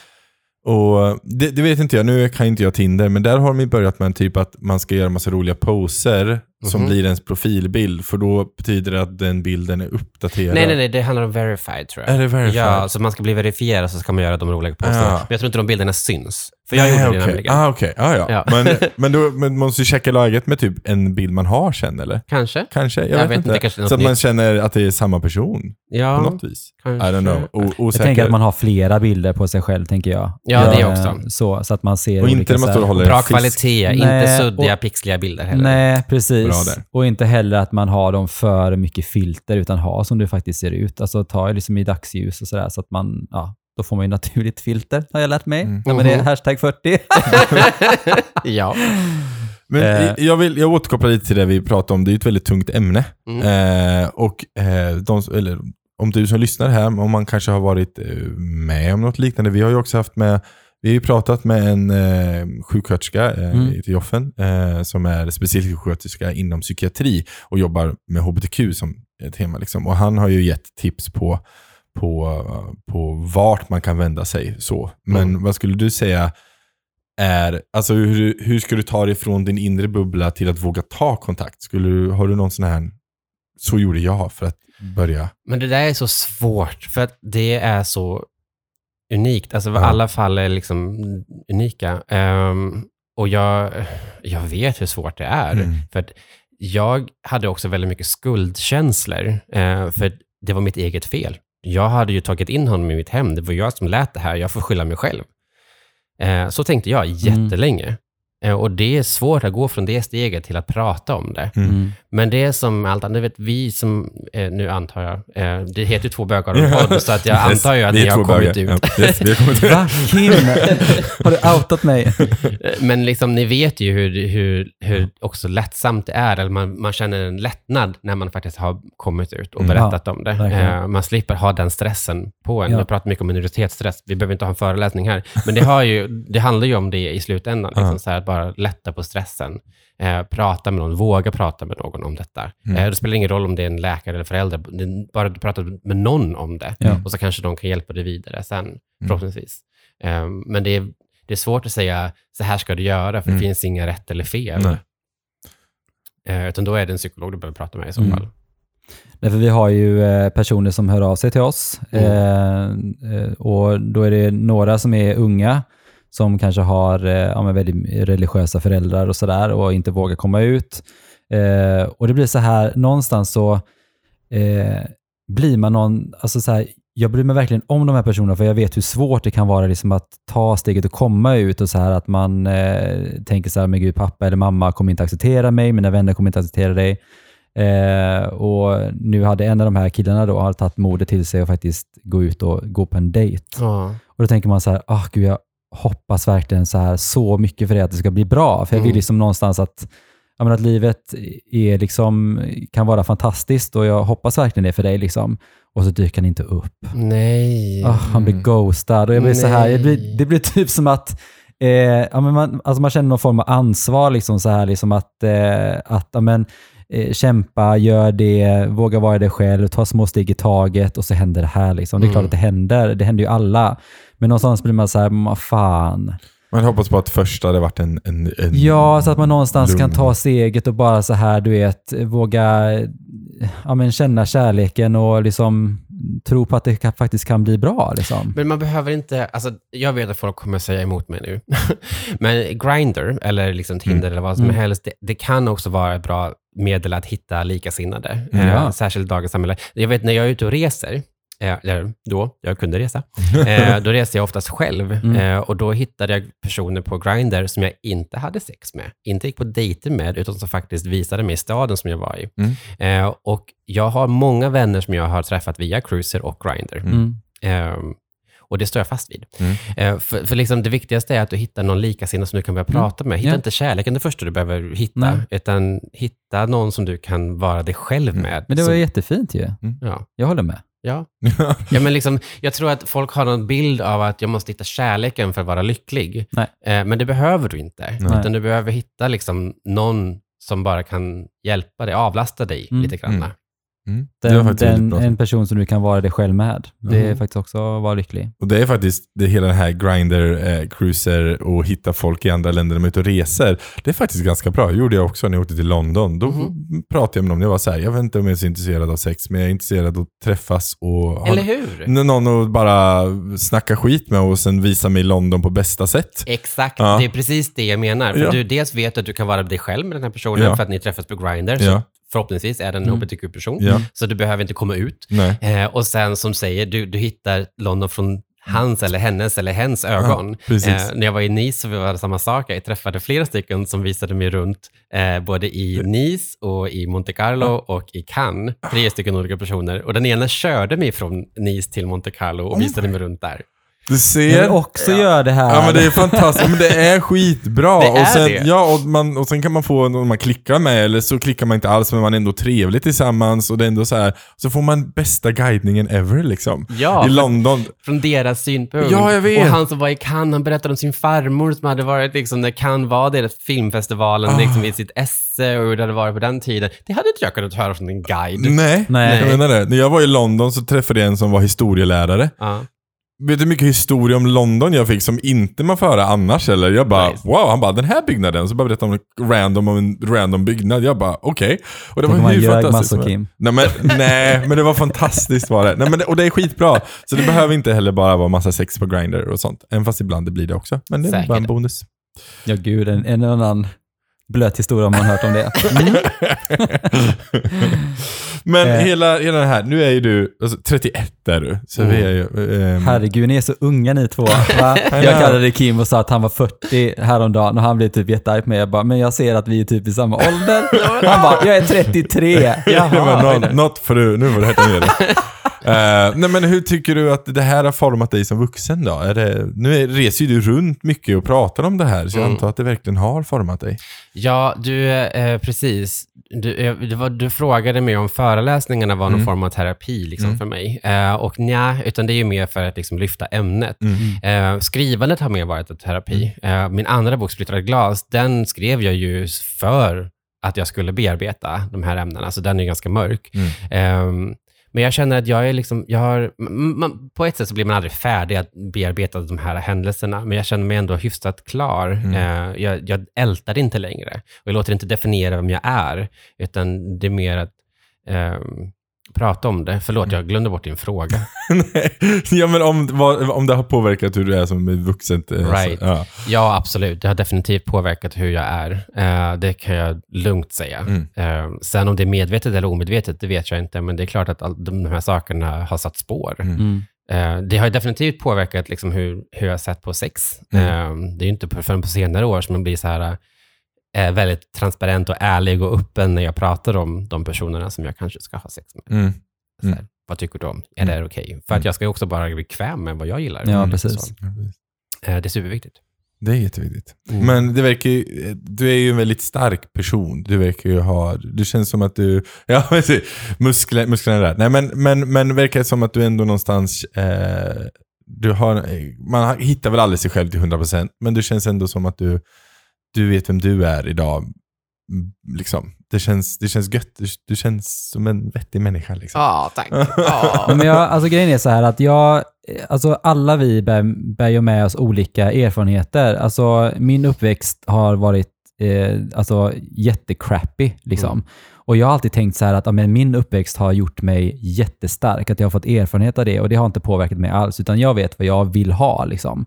Och det, det vet inte jag, nu kan inte jag Tinder, men där har de börjat med en typ att man ska göra massa roliga poser som Mhm. blir ens profilbild, för då betyder det att den bilden är uppdaterad. Nej, nej, nej, det handlar om verified tror jag. Är det verified? Ja, så man ska bli verifierad så ska man göra de roliga posterna. Ja. Men jag tror inte de bilderna syns. För jag Nej, gjorde det okej. nämligen. Ah, okej. Ah, ja. Ja. Men, men, då, men man måste ju checka läget med typ en bild man har sen, eller? Kanske. Kanske? Jag, Jag vet, vet inte. inte, så att man känner att det är samma person Ja, på något vis. kanske. I don't know. O- Jag tänker att man har flera bilder på sig själv, tänker jag. Ja, det Eh, också. Så, så att man ser Och inte när man står och håller Bra kvalitet, inte Nej, suddiga, och- pixliga bilder heller. Nej, precis. Bra där. Och inte heller att man har dem för mycket filter, utan ha som det faktiskt ser ut. Alltså ta liksom i dagsljus och sådär, så att man, ja, då får man ju naturligt filter, har jag lärt mig. Mm. Ja, men det är hashtag 40. [LAUGHS] ja. Men Eh. jag, vill, jag återkopplar lite till det vi pratade om. Det är ett väldigt tungt ämne. Mm. Eh, och eh, de, eller, om du som lyssnar här, om man kanske har varit eh, med om något liknande. Vi har ju också haft med vi har ju pratat med en eh, sjuksköterska eh, Mm. i Joffen eh, som är specialistsjuksköterska inom psykiatri och jobbar med hbtq som tema. Liksom. Och han har ju gett tips på, på, på vart man kan vända sig. så. Men Mm. vad skulle du säga är, alltså hur, hur ska du ta dig från din inre bubbla till att våga ta kontakt? Skulle du, har du någon sån här, så gjorde jag för att börja. Men det där är så svårt, för att det är så unikt. Alltså Ja. alla fall är liksom unika. Ehm, och jag, jag vet hur svårt det är. Mm. För jag hade också väldigt mycket skuldkänslor, eh, för det var mitt eget fel. Jag hade ju tagit in honom i mitt hem. Det var jag som lät det här. Jag får skylla mig själv. Eh, så tänkte jag jättelänge. Eh, och det är svårt att gå från det steget till att prata om det. Mm. Mm. Men det är som allt annat, vet vi som, eh, nu antar jag, eh, det heter ju två bögar och en podd, så att jag Yes, antar ju att ni har kommit bögar. ut. Ja, yes, vi har kommit ut. Va? Kim? Har du outat mig? Eh, Men liksom, ni vet ju hur, hur, hur också lättsamt det är, eller man, man känner en lättnad när man faktiskt har kommit ut och Mm. berättat om det. Eh, man slipper ha den stressen på en. Ja. Jag pratar mycket om minoritetsstress, vi behöver inte ha en föreläsning här, men det, har ju, det handlar ju om det i slutändan, liksom, så här, bara lätta på stressen. Eh, prata med någon, våga prata med någon om detta. Mm. Eh, det spelar ingen roll om det är en läkare eller förälder, bara du pratar med någon om det, Ja. och så kanske de kan hjälpa dig vidare sen, förhoppningsvis. Eh, men det är, det är svårt att säga, så här ska du göra, för Mm. det finns inga rätt eller fel. Nej. Eh, utan då är det en psykolog du behöver prata med i så Mm. fall. Därför vi har ju eh, personer som hör av sig till oss. Mm. Eh, eh, och då är det några som är unga, som kanske har eh, ja, men väldigt religiösa föräldrar och sådär och inte vågar komma ut. Eh, och det blir så här, någonstans så eh, blir man någon, alltså så här, jag bryr mig verkligen om de här personerna för jag vet hur svårt det kan vara liksom att ta steget och komma ut och så här att man eh, tänker så här, men gud pappa eller mamma kommer inte acceptera mig, mina vänner kommer inte acceptera dig. Eh, och nu hade en av de här killarna då har tagit modet till sig och faktiskt gå ut och gå på en dejt. Ja. Och då tänker man så här, ah, gud, jag hoppas verkligen så här så mycket för det att det ska bli bra. För jag vill Mm. liksom någonstans att, menar, att livet är liksom, kan vara fantastiskt och jag hoppas verkligen det för dig. Liksom. Och så dyker han inte upp. Nej. Ah, han blir ghostad och jag blir så här, det blir, det blir typ som att eh, ja, men man, alltså man känner någon form av ansvar, liksom så här, liksom att, eh, att ja, men, eh, kämpa, gör det, våga vara det själv, ta små steg i taget och så händer det här. Liksom. Det är klart Mm. att det händer, det händer ju alla. Men någonstans blir man så här, "Men vad fan. Man hoppas på att första hade varit en... en, en Ja, så att man någonstans kan lugn. ta steget och bara så här, du vet, våga ja, men känna kärleken och liksom tro på att det kan, faktiskt kan bli bra. Liksom. Men man behöver inte, alltså jag vet att folk kommer säga emot mig nu, [LAUGHS] men Grindr eller liksom Tinder eller vad som Mm. helst, det, det kan också vara ett bra medel att hitta likasinnade, Mm. eh, Ja. särskilt i dagens samhälle. Jag vet när jag är ute och reser, eller då, jag kunde resa, [LAUGHS] eh, då reste jag oftast själv Mm. eh, och då hittade jag personer på Grindr som jag inte hade sex med, inte gick på dejter med, utan som faktiskt visade mig staden som jag var i. Mm. Eh, och jag har många vänner som jag har träffat via Cruiser och Grindr. Mm. Ehm, och det står jag fast vid. Mm. Eh, för för liksom det viktigaste är att du hittar någon likasinnad som du kan börja prata med. Hitta Ja. inte kärleken det första du behöver hitta, Nej. utan hitta någon som du kan vara dig själv med. Men det var Som- jättefint ju. ja. Jag håller med. Ja. [LAUGHS] ja, men liksom, jag tror att folk har någon bild av att jag måste hitta kärleken för att vara lycklig. Nej. Eh, men det behöver du inte. Nej. Utan du behöver hitta liksom någon som bara kan hjälpa dig, avlasta dig Mm. lite grann. Mm. Mm. Den, den, en person som du kan vara dig själv med. Det är Mm. faktiskt också att vara lycklig. Och det är faktiskt, det hela den här grinder, eh, cruiser och hitta folk i andra länder när de är ute och reser. Det är faktiskt ganska bra. Det gjorde jag också när jag åkte till London. Då Mhm. pratade jag med någon, jag var så här, jag vet inte om jag är så intresserad av sex, men jag är intresserad av att träffas och Eller hur? någon att bara snacka skit med och sen visa mig London på bästa sätt. Exakt, Ja. det är precis det jag menar. För Ja. du dels vet att du kan vara dig själv med den här personen Ja. för att ni träffas på Grindr. Så Ja. Förhoppningsvis är det en Mm. hbtq-person. Ja. Så du behöver inte komma ut. Eh, och sen som säger, du, du hittar London från hans eller hennes eller hens ögon. precis. eh, när jag var i Nice så var det samma sak. Jag träffade flera stycken som visade mig runt eh, både i Nice och i Monte Carlo och i Cannes. Tre stycken olika personer. Och den ena körde mig från Nice till Monte Carlo och visade mig runt där. Du Jag ser. vill också göra det här. Ja men det är fantastiskt, men det är skitbra. Det är och, sen, det. Ja, och, man, och sen kan man få någon man klickar med, eller så klickar man inte alls, men man är ändå trevlig tillsammans. Och det är ändå så här, så får man bästa guidningen ever liksom. Ja, I London. från deras synpunkt. Ja, jag vet. Och han som var i Cannes, han berättade om sin farmor som hade varit, liksom, när Cannes var deras filmfestivalen, Ah. liksom, i sitt esse och hur det hade varit på den tiden. Det hade inte jag kunnat höra från en guide. Nej, Nej. jag menar det. När jag var i London så träffade jag en som var historielärare. Ja. Vet du hur mycket historia om London jag fick som inte man får höra annars eller? Jag bara Nice. wow, han bara den här byggnaden. Så bara berättade han om random om en random byggnad. Jag bara okej. Och det Tänk var ljög fantastiskt. massor, Kim. Nej men, nej, men det var fantastiskt var det. Nej, men. Och det är skitbra. Så det behöver inte heller bara vara massa sex på Grindr och sånt. Även fast ibland det blir det också. Men det är Säkert. bara en bonus. Ja gud, en, en annan blöt historia om man hört om det. [LAUGHS] Men Eh. hela, hela den här, nu är ju du, alltså 31 är du. Så Mm. vi är ju... ehm, Herregud, ni är så unga ni två. Va? [LAUGHS] Jag kallade Kim och sa att han var 40 häromdagen och han blev typ jättearg på mig. Jag bara, men jag ser att vi är typ i samma ålder. [LAUGHS] Han bara, jag är 33. Ja, men Jaha. något, något för du, nu får du hetta ner det. Eh, nej men hur tycker du att det här har format dig som vuxen då? Är det, nu reser ju du runt mycket och pratar om det här, så jag Mm. antar att det verkligen har format dig. Ja, du, eh, precis. Du, eh, det var, du frågade mig om föreläsningarna var någon Mm. form av terapi liksom, Mm. för mig. Eh, och nja, utan det är ju mer för att liksom, lyfta ämnet. Mm. Eh, skrivandet har mer varit en terapi. Eh, min andra bok, Splittrade glas, den skrev jag ju för att jag skulle bearbeta de här ämnena, så den är ganska mörk. Mm. Ehm, men jag känner att jag är liksom, jag har, man, på ett sätt så blir man aldrig färdig att bearbeta de här händelserna, men jag känner mig ändå hyfsat klar. Mm. Eh, jag, jag ältar inte längre och jag låter inte definiera vem jag är, utan det är mer att ehm, prata om det. Förlåt, Mm. jag glömde bort din fråga. [LAUGHS] Nej, ja men om, vad, om det har påverkat hur du är som vuxen. eh, Right. Så, ja. Ja, absolut. Det har definitivt påverkat hur jag är. Eh, det kan jag lugnt säga. Mm. Eh, sen om det är medvetet eller omedvetet, det vet jag inte, men det är klart att all, de här sakerna har satt spår. Mm. Eh, det har definitivt påverkat liksom hur, hur jag har sett på sex. Mm. Det är ju inte förrän på senare år som man blir så här eh, väldigt transparent och ärlig och öppen när jag pratar om de personerna som jag kanske ska ha sex med. Mm. Så här, Mm. Vad tycker du om? Är Mm. det okej? För att Mm. jag ska också bara bli bekväm med vad jag gillar. Ja, Mm, precis. Eh, det är superviktigt. Det är jätteviktigt. Mm. Men det verkar ju, du är ju en väldigt stark person. Du verkar ju ha, du känns som att du, [LAUGHS] ja muskler, musklerna där. Nej men, men, men det verkar som att du ändå någonstans, eh, du har, man hittar väl aldrig sig själv till 100% men det känns ändå som att du, du vet vem du är idag. Liksom. det känns, det känns gött. Du, du känns som en vettig människa. Liksom. Ja, tack. Ja. [LAUGHS] Men jag, alltså grejen är så här att jag, alltså alla vi bär, bär ju med oss olika erfarenheter. Alltså min uppväxt har varit eh, alltså jättecrappy liksom. Mm. Och jag har alltid tänkt så här att ja, men min uppväxt har gjort mig jättestark, att jag har fått erfarenhet av det och det har inte påverkat mig alls, utan jag vet vad jag vill ha. Liksom.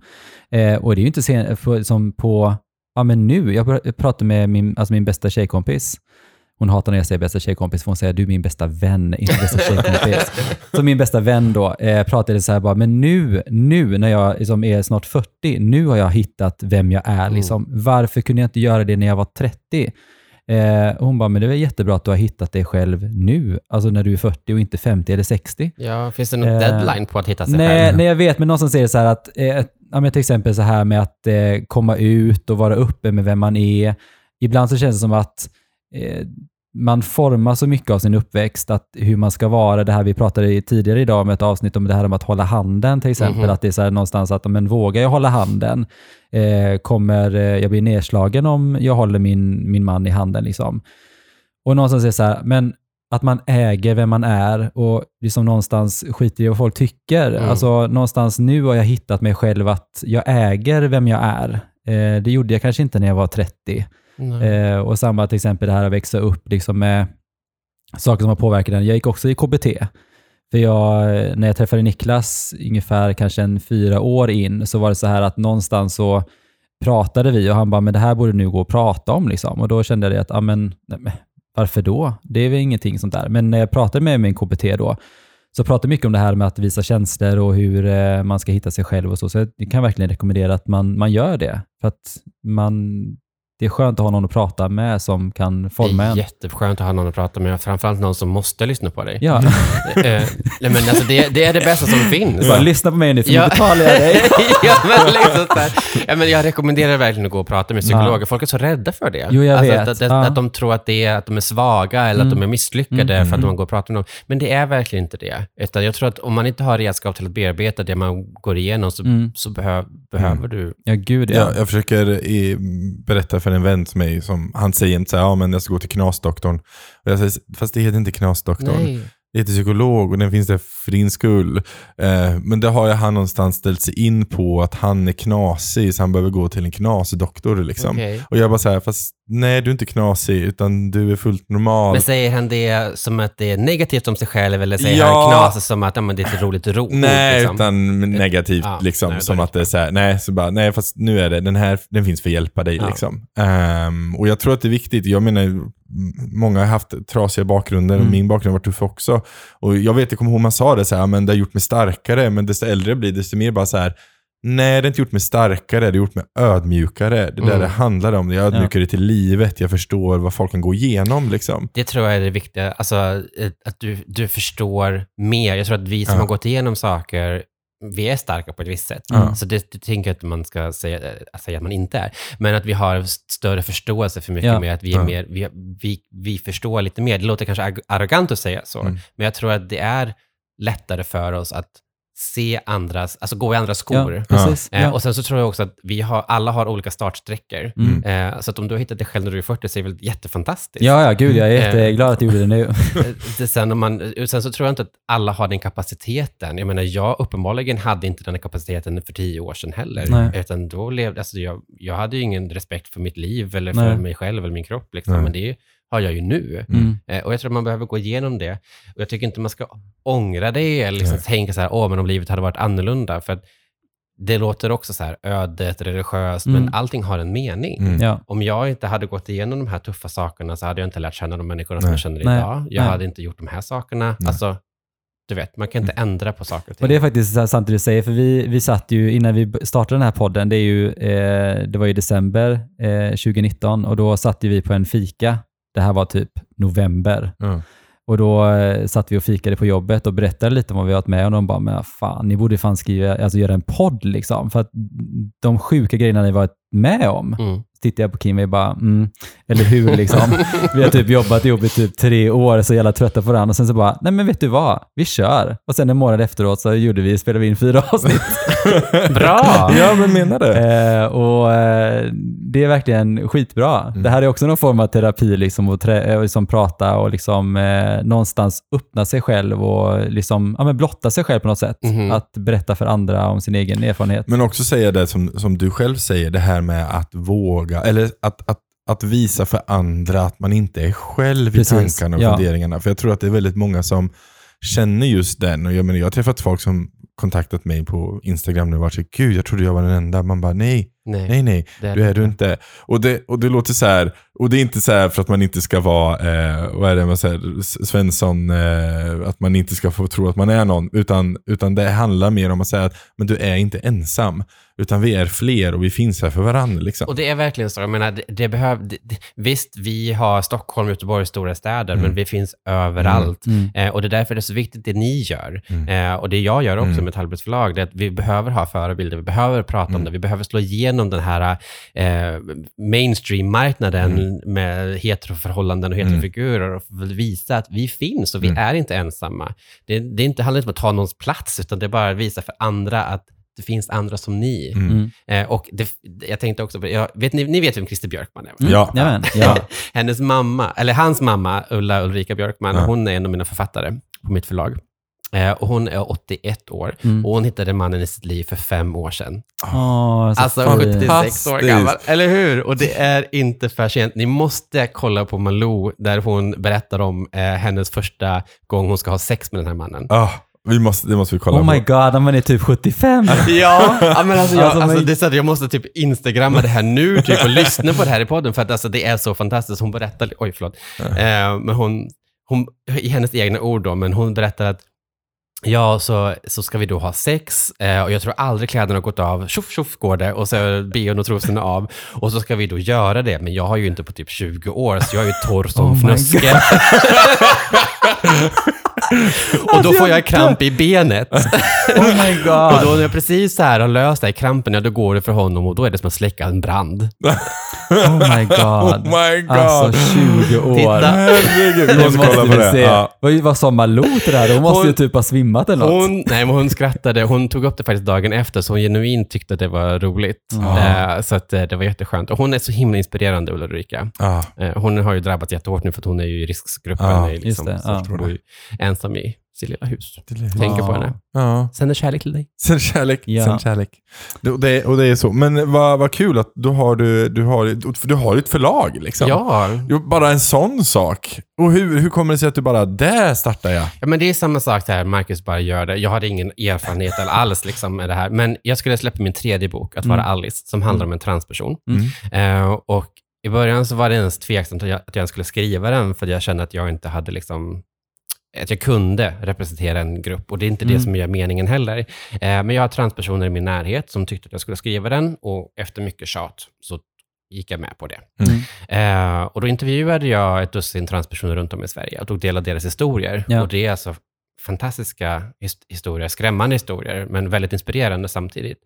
Eh, och det är ju inte sen, för, som på, ja men nu, jag pr- jag pratade med min, alltså min bästa tjejkompis, hon hatar när jag säger bästa tjejkompis, för hon säger du är min bästa vän, inte bästa tjejkompis. [LAUGHS] så min bästa vän då eh, pratade så här bara, men nu, nu när jag liksom är snart 40, nu har jag hittat vem jag är. Liksom. Varför kunde jag inte göra det när jag var 30? Eh, hon bara, men det är jättebra att du har hittat dig själv nu, alltså när du är 40 och inte 50 eller 60. ja, finns det någon Eh, deadline på att hitta sig Nej, själv? nej, jag vet, men någonstans är det så här att, eh, ja, men till exempel så här med att eh, komma ut och vara uppe med vem man är. Ibland så känns det som att eh, man formar så mycket av sin uppväxt, att hur man ska vara. Det här vi pratade tidigare idag om ett avsnitt om det här om att hålla handen till exempel. Mhm. Att det är så någonstans att, men vågar jag hålla handen? Eh, kommer eh, jag bli nedslagen om jag håller min, min man i handen? Liksom? Och någonstans är det så här, men att man äger vem man är och liksom någonstans skiter i vad folk tycker. Mm. Alltså någonstans nu har jag hittat mig själv att jag äger vem jag är. Eh, det gjorde jag kanske inte när jag var 30. Nej. Eh, och samma till exempel det här att växa upp liksom med saker som har påverkat den. Jag gick också i KBT. För jag, när jag träffade Niklas, ungefär kanske en fyra år in, så var det så här att någonstans så pratade vi och han bara, men det här borde nu gå att prata om. Liksom. Och då kände jag att, men, nej, men varför då? Det är väl ingenting sånt där. Men när jag pratade med min KBT då, så pratade mycket om det här med att visa känslor och hur eh, man ska hitta sig själv och så. Så jag kan verkligen rekommendera att man, man gör det. För att man, det är skönt att ha någon att prata med som kan det forma är en. jätteskönt att ha någon att prata med, framförallt någon som måste lyssna på dig. Ja, Eh, nej, men alltså det, det är det bästa som finns. bara lyssna på mig nu för Ja. nu betalar jag dig. [LAUGHS] ja, men liksom ja, men jag rekommenderar verkligen att gå och prata med psykologer. Folk är så rädda för det. Jo, jag alltså, vet. Att, att, Ja. att de tror att, det är, att de är svaga eller att de är misslyckade för att man går och pratar med dem. Men det är verkligen inte det. Utan jag tror att om man inte har redskap till att bearbeta det man går igenom så, Mm. så behö, behöver du... Ja, gud ja. Ja, jag försöker i, berätta för en vän till mig, som, han säger inte så här, ja men jag ska gå till knasdoktorn. Och jag säger, fast det heter inte knasdoktorn. Det heter psykolog och den finns där för din skull. Eh, men det har ju han någonstans ställt sig in på att han är knasig så han behöver gå till en knasdoktor. Liksom. Okej. Och jag bara så här, fast nej du är inte knasig utan du är fullt normal. Men säger han det som att det är negativt om sig själv eller säger Ja. han knas som att ja, men det är ett roligt ro? Nej, liksom? utan negativt Ja, liksom. nej, som att det är så här, nej, så bara, nej fast nu är det, den här, den finns för att hjälpa dig Ja. liksom. Ehm, och jag tror att det är viktigt, jag menar, många har haft trasiga bakgrunder Mm. och min bakgrund har varit tuff också. Och jag vet, jag kommer ihåg man sa det så här, men det har gjort mig starkare, men desto äldre jag blir, desto mer bara så här, Nej, det har inte gjort mig starkare, det har gjort mig ödmjukare. Det är där Mm. det handlar om. Jag är ödmjukare till livet, jag förstår vad folk kan gå igenom. Liksom. Det tror jag är det viktiga, alltså eh, att du, du förstår mer. Jag tror att vi som Ja. har gått igenom saker, vi är starka på ett visst sätt. Ja. Så det, det tänker jag att man ska säga, äh, säga att man inte är. Men att vi har st- större förståelse för mycket Ja. mer, att vi, är Ja. mer vi, vi, vi förstår lite mer. Det låter kanske arrogant att säga så, Mm. men jag tror att det är lättare för oss att se andras, alltså gå i andras skor. Ja, precis. Eh, Ja. Och sen så tror jag också att vi har, alla har olika startsträckor. Mm. Eh, så att om du har hittat dig själv när du är 40 så är det väl jättefantastiskt. Ja, ja, gud, jag är Eh. jätteglad att du gjorde det nu. [LAUGHS] Eh, det sen, om man, sen så tror jag inte att alla har den kapaciteten. Jag menar, jag uppenbarligen hade inte den kapaciteten för tio år sedan heller. Nej. Utan då levde, alltså jag, jag hade ju ingen respekt för mitt liv eller för Nej. mig själv eller min kropp. Liksom. Men det har jag ju nu. Mm. Eh, och jag tror att man behöver gå igenom det. Och jag tycker inte man ska ångra det eller liksom tänka så här, åh, men om livet hade varit annorlunda. För att det låter också så här ödet, religiöst, Mm. men allting har en mening. Mm. Ja. Om jag inte hade gått igenom de här tuffa sakerna så hade jag inte lärt känna de människorna som Nej. jag känner Nej. idag. Jag Nej. hade inte gjort de här sakerna. Nej. Alltså, du vet, man kan inte ändra på saker och ting. Och det är faktiskt sant det du säger, för vi, vi satt ju, innan vi startade den här podden, det, är ju, eh, det var i december eh, 2019 och då satt ju vi på en fika. Det här var typ november. Ja. Och då eh, satt vi och fikade på jobbet och berättade lite om vad vi varit med om. Och de bara, men fan, ni borde fan skriva, alltså göra en podd liksom. För att de sjuka grejerna ni varit med om. Mm. Tittar jag på Kim och bara, mm, eller hur liksom. vi har typ jobbat ihop i typ tre år, så jävla trötta på varandra. Och sen så bara, nej men vet du vad, vi kör. Och sen en månad efteråt så gjorde vi, spelade vi in fyra [LAUGHS] avsnitt. Bra! Ja, men menar det. Eh, och eh, det är verkligen skitbra. Mm. Det här är också någon form av terapi, liksom, att trä, liksom prata och liksom, eh, någonstans öppna sig själv och liksom, ja, men blotta sig själv på något sätt. Mhm. Att berätta för andra om sin egen erfarenhet. Men också säga det som, som du själv säger, det här med att våga, eller att, att, att visa för andra att man inte är själv Precis, i tankarna och ja. funderingarna. För jag tror att det är väldigt många som känner just den. Och jag, menar, jag har träffat folk som kontaktat mig på Instagram nu och varit så gud jag trodde jag var den enda. Man bara nej, Nej, nej, nej, det är du är du inte. Och det, och det låter så här, och det är inte så här för att man inte ska vara, eh, vad är det man säger, Svensson, eh, att man inte ska få tro att man är någon, utan, utan det handlar mer om att säga att men du är inte ensam, utan vi är fler och vi finns här för varandra. Liksom. Och det är verkligen så. Jag menar, det, det behöv, det, visst, vi har Stockholm, Göteborg, stora städer, men vi finns överallt. Mm. Eh, och det är därför det är så viktigt det ni gör. Mm. Eh, och det jag gör också Mm. med ett halvbrottsförlag, det är att vi behöver ha förebilder, vi behöver prata om det, vi behöver slå igenom den här eh, mainstream-marknaden med heteroförhållanden och heterofigurer och visa att vi finns och vi är inte ensamma. Det, det är inte, handlar inte om att ta någons plats, utan det är bara att visa för andra att det finns andra som ni. Mm. Eh, och det, jag tänkte också på, jag, vet ni, ni vet vem Christer Björkman är? va? Ja. Jajamän, ja. [LAUGHS] Hennes mamma, eller hans mamma, Ulla Ulrika Björkman, Ja. hon är en av mina författare på mitt förlag. Eh, och hon är 81 år Mm. och hon hittade mannen i sitt liv för fem år sedan. Så Alltså fint. 76 år gammal, eller hur? Och det är inte för sent. Ni måste kolla på Malou där hon berättar om eh, hennes första gång hon ska ha sex med den här mannen. Ah, vi måste, det måste vi kolla Oh my på. god, när man är typ 75. Ja, ja men alltså, jag, Alltså, alltså, det är så att jag måste typ instagramma det här nu typ, och lyssna på det här i podden för att alltså, det är så fantastiskt. Hon berättar, oj förlåt, eh, men hon, hon, i hennes egna ord då, men hon berättar att Ja, så, så ska vi då ha sex eh, och jag tror aldrig kläderna har gått av. Tjoff, tjoff går det och så är bhn och trosorna av. Och så ska vi då göra det, men jag har ju inte på typ 20 år, så jag är ju torr som Oh fnöske. [LAUGHS] [LAUGHS] och då får jag kramp i benet. [LAUGHS] Oh my Och god. då när jag precis så här har löst det här krampen, ja, då går det för honom och då är det som att släcka en brand. [LAUGHS] Oh my god. Oh my god. Alltså 20 år. Titta. Herregud, vi måste måste kolla på det. se. Ja. Vad, vad sa Malou till det här? Hon måste Hon- ju typ ha svimmat eller något. Hon, nej, men hon skrattade. Hon tog upp det faktiskt dagen efter, så hon genuint tyckte att det var roligt. Eh, så att, eh, det var jätteskönt. Och hon är så himla inspirerande, Ulrika. Ah, Eh, hon har ju drabbats jättehårt nu för att hon är ju i riskgruppen. Ja, är liksom, just det. att Hon bor ju ensam i sitt lilla hus. Tänker på Ja. henne. Ja. Sänder kärlek till dig. Sen kärlek, Ja. sen kärlek. Det, och, det, och det är så. Men vad, vad kul att du har, du, du har, du har ett förlag. Liksom. Ja. Bara en sån sak. Och hur, hur kommer det sig att du bara, där startar jag? Ja, men det är samma sak där, Marcus bara gör det. Jag hade ingen erfarenhet alls liksom, med det här. Men jag skulle släppa min tredje bok, Att vara Alice, som handlar om en transperson. Eh, och i början så var det ens tveksamt att jag, att jag skulle skriva den, för jag kände att jag inte hade liksom att jag kunde representera en grupp och det är inte det som är meningen heller. Eh, men jag har transpersoner i min närhet som tyckte att jag skulle skriva den och efter mycket tjat så gick jag med på det. Eh, och då intervjuade jag ett dussin transpersoner runt om i Sverige och tog del av deras historier. Ja. Och det är alltså fantastiska his- historier, skrämmande historier, men väldigt inspirerande samtidigt.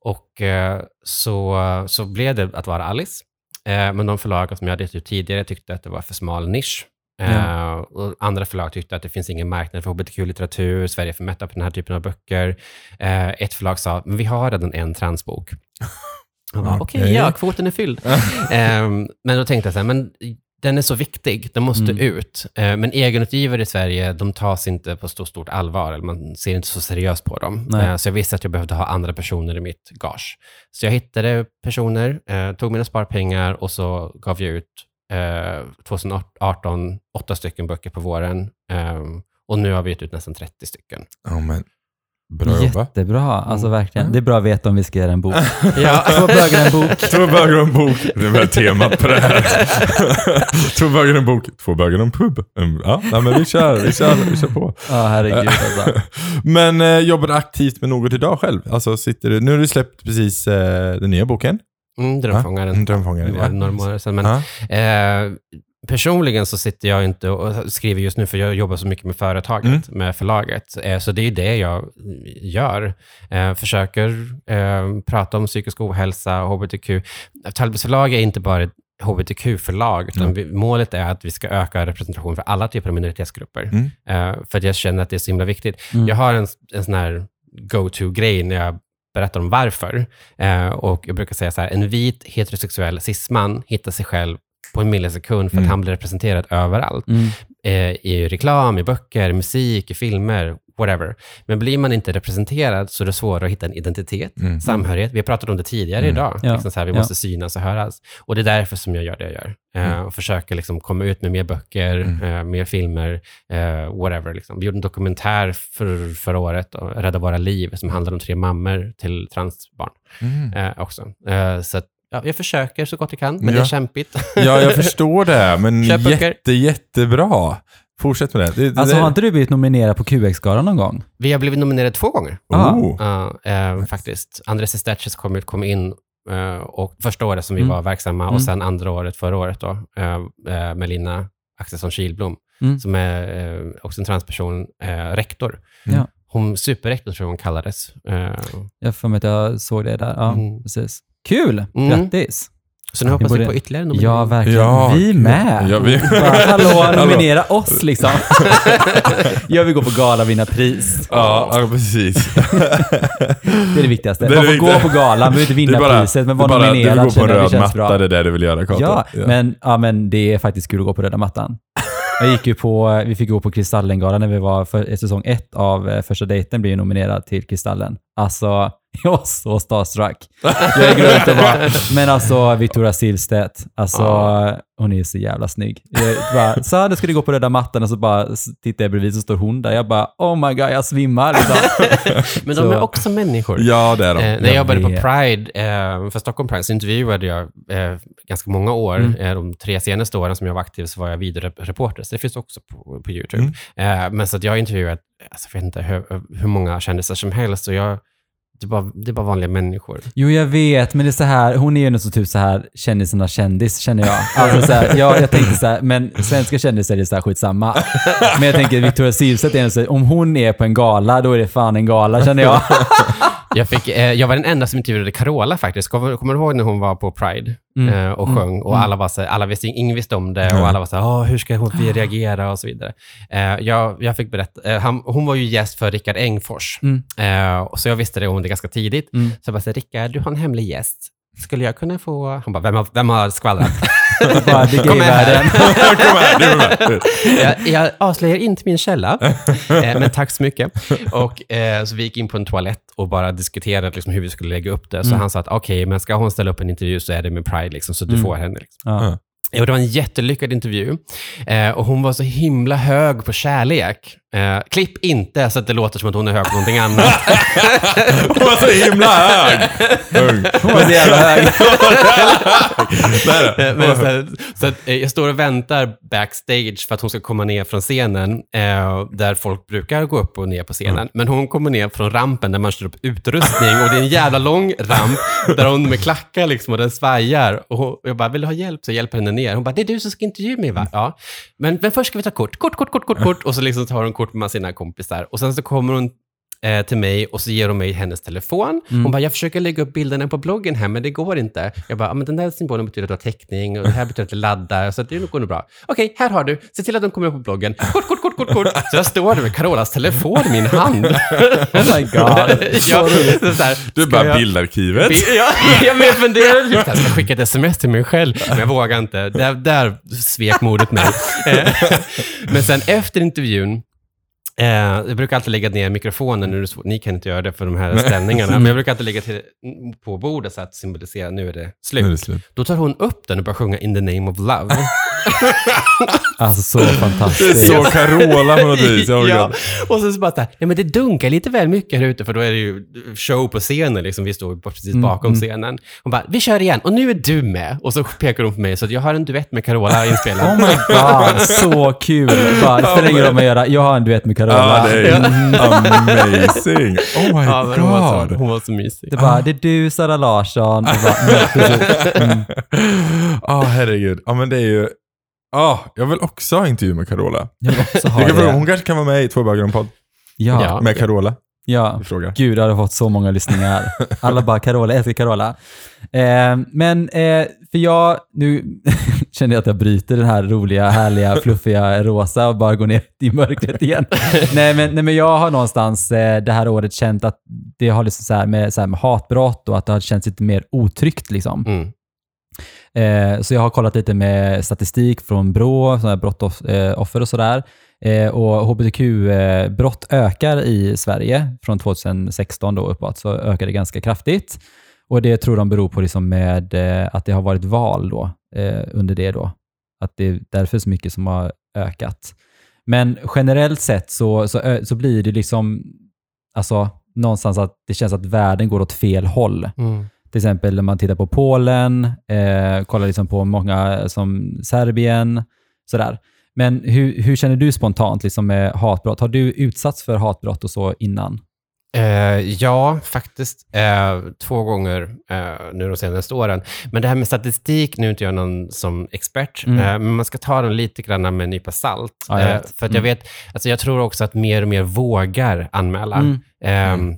Och eh, så, så blev det att vara Alice. Eh, men de förlag som jag hade ut tidigare tyckte att det var för smal nisch. Eh, och andra förlag tyckte att det finns ingen marknad för hbtq-litteratur, Sverige är för mätta på den här typen av böcker. Eh, ett förlag sa, men vi har redan en transbok. [LAUGHS] Okej, Okej. ja, kvoten är fylld. [LAUGHS] Ehm, men då tänkte jag så här, men den är så viktig, den måste ut. Eh, men egenutgivare i Sverige, de tas inte på så stort allvar, eller man ser inte så seriöst på dem. Nej. Så jag visste att jag behövde ha andra personer i mitt gage. Så jag hittade personer, tog mina sparpengar och så gav jag ut eh, 2018 åtta stycken böcker på våren. Ehm, och nu har vi gett ut nästan 30 stycken. Ja, men, bra jobbat. Jättebra. Alltså Mm. verkligen. Det är bra att veta om vi ska göra en bok. [LAUGHS] Ja, [LAUGHS] Två bögar en bok. Två bögar och en bok. Det är väl temat på det här. [LAUGHS] Två bögar och en bok. Två bögar och en pub. Mm, Ja, nej, men vi kör, vi kör, vi kör på. Ja, herregud alltså. Men eh, jobbar du aktivt med något idag själv? Alltså sitter du, nu har du släppt precis eh, den nya boken. Mm, Drömfångaren. Mm, Drömfångaren, Det var ja. några sedan. Men, Ja. Eh, personligen så sitter jag inte och skriver just nu, för jag jobbar så mycket med företaget, med förlaget. Eh, så det är det jag gör. Eh, försöker eh, prata om psykisk ohälsa, hbtq. Talbys förlag är inte bara ett hbtq-förlag, utan vi, målet är att vi ska öka representation för alla typer av minoritetsgrupper. Mm. Eh, för att jag känner att det är så himla viktigt. Mm. Jag har en, en sån här go-to-grej när jag berättar om varför. Eh, och jag brukar säga så här, en vit heterosexuell cisman hittar sig själv på en millisekund för att Mm. han blir representerad överallt. Mm. Eh, I reklam, i böcker, musik, i filmer, whatever. Men blir man inte representerad så är det svårare att hitta en identitet, Mm. samhörighet. Vi har pratat om det tidigare Mm. idag. Ja. Liksom så här, vi Ja. måste synas och höras. Och det är därför som jag gör det jag gör. Eh, Mm. och försöker liksom komma ut med mer böcker, Mm. eh, mer filmer, eh, whatever. Liksom. Vi gjorde en dokumentär för, förra året, Rädda våra liv, som handlar om tre mammor till transbarn Mm. eh, också. Så att, ja, jag försöker så gott jag kan, men Ja. det är kämpigt. Ja, jag [LAUGHS] förstår det, men jätte, jättebra. Fortsätt med det. det, det Alltså det- har inte du blivit nominerad på QX-galan någon gång? Vi har blivit nominerade två gånger. Oh. Ja, eh, faktiskt. Andres Statches kom, ut- kom in eh, och första året som vi Mm. var verksamma Mm. och sen andra året förra året då, eh, med Lina Axelsson Kilblom, Mm. som är också en transperson, rektor. Ja. Hon, superrektor tror jag hon kallades. Jag för mig att jag såg det där. Ja, Mm. precis. Kul! Mm. Grattis! Så nu hoppas borde- vi på ytterligare nomineringar. Ja, verkligen. Ja, vi med. ja, vi- Bara, hallå, [LAUGHS] nominera oss liksom. [LAUGHS] jag vill gå på gala och vinna pris. Ja, ja, precis. [LAUGHS] Det är det viktigaste. Det är Man får gå viktiga. på galan, man behöver inte vinna bara- priset, men vara bara- Du vill nominerad gå på röd matta, bra. det är det du vill göra Kato. Ja, Men, ja, men det är faktiskt kul att gå på röda mattan. Jag gick ju på, vi fick gå på Kristallengalan när vi var för säsong ett av eh, Första dejten blev nominerad till Kristallen. Alltså, [LAUGHS] jag var så starstruck. Jag gick runt och bara, [LAUGHS] men alltså Victoria Silvstedt, alltså hon är så jävla snygg. Jag bara, så här, nu ska du gå på röda mattan och så bara tittar jag bredvid så står hon där. Jag bara, oh my god, jag svimmar liksom. [LAUGHS] Men Så- de är också människor. Ja, det är de. Eh, när jag jobbade på. Pride, eh, för Stockholm Pride, så intervjuade jag eh, ganska många år. Mm. Eh, de tre senaste åren som jag var aktiv så var jag videoreporter, så det finns också på, på YouTube. Mm. Eh, men så att jag har intervjuat, alltså, jag vet inte hur, hur många kändisar som helst, och jag, det, är bara, det är bara vanliga människor. Jo, jag vet, men det är så här, hon är ju så typ så här kändisarnas kändis, känner jag. Alltså så här, jag, jag tänkte så här, men svenska kändisar är så här skitsamma. Men jag tänker Victoria Silvstedt, är om hon är på en gala, då är det fan en gala, känner jag. Jag, fick, eh, jag var den enda som intervjuade Carola faktiskt. Kommer, kommer du ihåg när hon var på Pride Mm. eh, och Mm. sjöng? Och Mm. alla var så, alla visste, ingen visste om det och alla var så här, "Åh, hur ska hon vi reagera och så vidare. Eh, jag, jag fick berätta, eh, han, hon var ju gäst för Rickard Engfors. Mm. Eh, så jag visste det om det ganska tidigt. Så jag bara, så, Rickard, du har en hemlig gäst. Skulle jag kunna få... Han bara, vem har, vem har skvallrat? [LAUGHS] Bara, [LAUGHS] Kom här. du är med. jag, jag avslöjar inte min källa, [LAUGHS] eh, men tack så mycket. Och, eh, så vi gick in på en toalett och bara diskuterade liksom, hur vi skulle lägga upp det. Så Mm. han sa att okej, men ska hon ställa upp en intervju så är det med Pride, liksom, så du Mm. får henne. Liksom. Ja. Och det var en jättelyckad intervju. Eh, och hon var så himla hög på kärlek. Eh, klipp inte så att det låter som att hon är hög på någonting annat. [LAUGHS] Hon var så himla hög. Hon var så jävla hög. [LAUGHS] Eh. Men så, här, så att, eh, jag står och väntar backstage för att hon ska komma ner från scenen, eh, där folk brukar gå upp och ner på scenen. Men hon kommer ner från rampen där man kör upp utrustning och det är en jävla lång ramp där hon med klackar liksom och den svajar. Och hon, jag bara, vill du ha hjälp? Så jag hjälper henne ner. Hon bara, det är du som ska intervjua mig va? Ja. Men, men först ska vi ta kort. Kort, kort, kort, kort, kort. [LAUGHS] Och så liksom tar hon kort med sina kompisar. Och sen så kommer hon eh, till mig och så ger hon mig hennes telefon. Hon bara, jag försöker lägga upp bilderna på bloggen här, men det går inte. Jag bara, "Ja, men den där symbolen betyder att du har täckning och det här betyder att det laddar, så att det går nog bra. Okej, här har du. Se till att de kommer upp på bloggen. Kort, kort, kort, kort, kort. Så jag står där med Carolas telefon i min hand. [LAUGHS] Oh my god. ja, så här, Du bara jag- bildarkivet. Ja, [LAUGHS] ja, men jag funderade typ, jag ska skicka ett sms till mig själv, men jag vågar inte. Där, där svek modet mig. [LAUGHS] Eh, men sen efter intervjun, eh, jag brukar alltid lägga ner mikrofonen, nu ni kan inte göra det för de här ställningarna, [LAUGHS] men jag brukar alltid lägga till, på bordet så att symbolisera nu är det Nu är det slut. slut. Då tar hon upp den och börjar sjunga In the name of love. [LAUGHS] Alltså så Det är fantastiskt. så Carola på något vis. Ja, och sen så bara så här, ja men det dunkar lite väl mycket här ute, för då är det ju show på scenen, liksom, vi står precis Mm, bakom scenen. Hon bara, vi kör igen, och nu är du med. Och så pekar hon på mig, så jag har en duett med Carola inspelad. Oh my god, så kul. Bara, det spelar ingen roll vad gör, jag har en duett med Carola. Ja, det är amazing. Oh my ja, men hon, var så, god. hon var så mysig. Det är bara, det är du, Sara Larsson. Bara, mm. Ja, [LAUGHS] herregud. Ja, men det är ju Ah, jag vill också ha intervju med Carola. Jag vill också ha det. hon kanske kan vara med i Två bögar en podd. Ja, Ja. Med Carola. Ja. Vi frågar. Gud, jag hade fått så många lyssningar. [LAUGHS] Alla bara Carola, älskar Carola. Eh, men eh, för jag, nu [LAUGHS] känner jag att jag bryter den här roliga, härliga, [LAUGHS] fluffiga rosa och bara går ner i mörkret igen. nej, men, nej, men jag har någonstans eh, det här året känt att det har liksom så här med, så här med hatbrott och att det har känts lite mer otryggt. Liksom. Mm. Eh, så jag har kollat lite med statistik från Brå, sådana här brottoffer och sådär. Eh, och hbtq-brott ökar i Sverige från 2016 då uppåt, så ökar det ganska kraftigt. Och det tror de beror på liksom med eh, att det har varit val då, eh, under det då. Att det är därför så mycket som har ökat. Men generellt sett så, så, så blir det liksom, alltså någonstans att det känns att världen går åt fel håll. Mm. Till exempel när man tittar på Polen, eh, kollar liksom på många som Serbien, sådär. Men hur, hur känner du spontant liksom med hatbrott? Har du utsatts för hatbrott och så innan? Eh, ja, faktiskt. Eh, två gånger eh, nu de senaste åren. Men det här med statistik, nu är inte jag någon som expert, Mm. eh, men man ska ta den lite grann med en nypa salt. Ja, jag Eh, för jag Mm. vet, alltså jag tror också att mer och mer vågar anmäla. Mm. Ehm,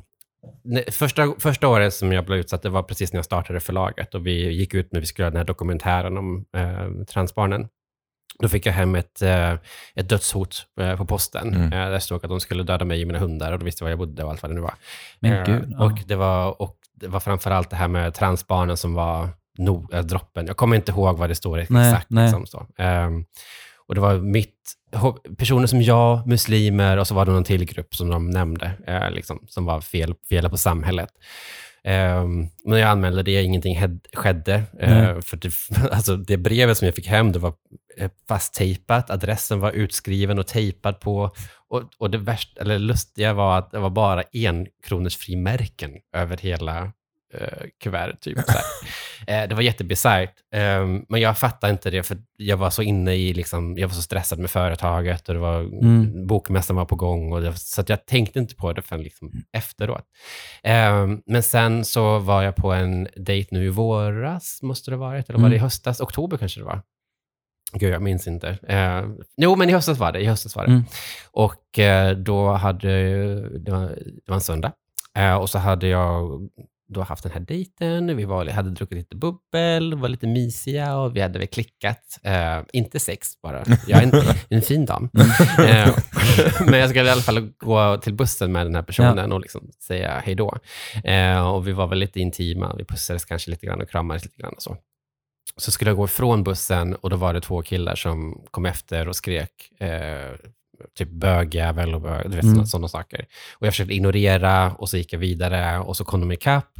ne- Första, första året som jag blev utsatt, det var precis när jag startade förlaget och vi gick ut när vi skulle göra den här dokumentären om eh, transbarnen. Då fick jag hem ett, eh, ett dödshot eh, på posten. Mm. Eh, där stod att de skulle döda mig och mina hundar och då visste jag var jag bodde och allt vad det nu var. Men gud. ja. och, det var, och det var framförallt det här med transbarnen som var no, äh, droppen. Jag kommer inte ihåg vad det står exakt. Nej. Liksom, så. Ehm, och det var mitt, personer som jag, muslimer och så var det någon till grupp som de nämnde, eh, liksom, som var fel, fel på samhället. Um, när jag anmälde det, ingenting skedde. Eh, för det, [LAUGHS] alltså, det brevet som jag fick hem, det var eh, fasttejpat, adressen var utskriven och tejpad på. Och, och det värsta, eller lustiga var att det var bara en kronors frimärken över hela eh, kuvertet. Typ, [LAUGHS] eh, det var jättebisarrt. Eh, men jag fattade inte det, för jag var så inne i, liksom, jag var så stressad med företaget och det var, Mm. bokmässan var på gång. Och det, så jag tänkte inte på det förrän liksom efteråt. Eh, men sen så var jag på en dejt nu i våras, måste det ha varit, eller var det i Mm. höstas? Oktober kanske det var. Gud, jag minns inte. Eh, jo, men i höstas var det. I höstas var det. Mm. Och eh, då hade, det var, det var en söndag. Eh, och så hade jag då haft den här dejten. Vi var, hade druckit lite bubbel, var lite mysiga och vi hade väl klickat. Eh, inte sex bara. Jag är en, [LAUGHS] en fin dam. Eh, men jag skulle i alla fall gå till bussen med den här personen och liksom säga hej då. Eh, och vi var väl lite intima. Vi pussades kanske lite grann och kramades lite grann och så. Så skulle jag gå ifrån bussen och då var det två killar som kom efter och skrek typ bögjävel och bög, du vet, Mm. sådana, saker. Och jag försökte ignorera och så gick jag vidare och så kom de ikapp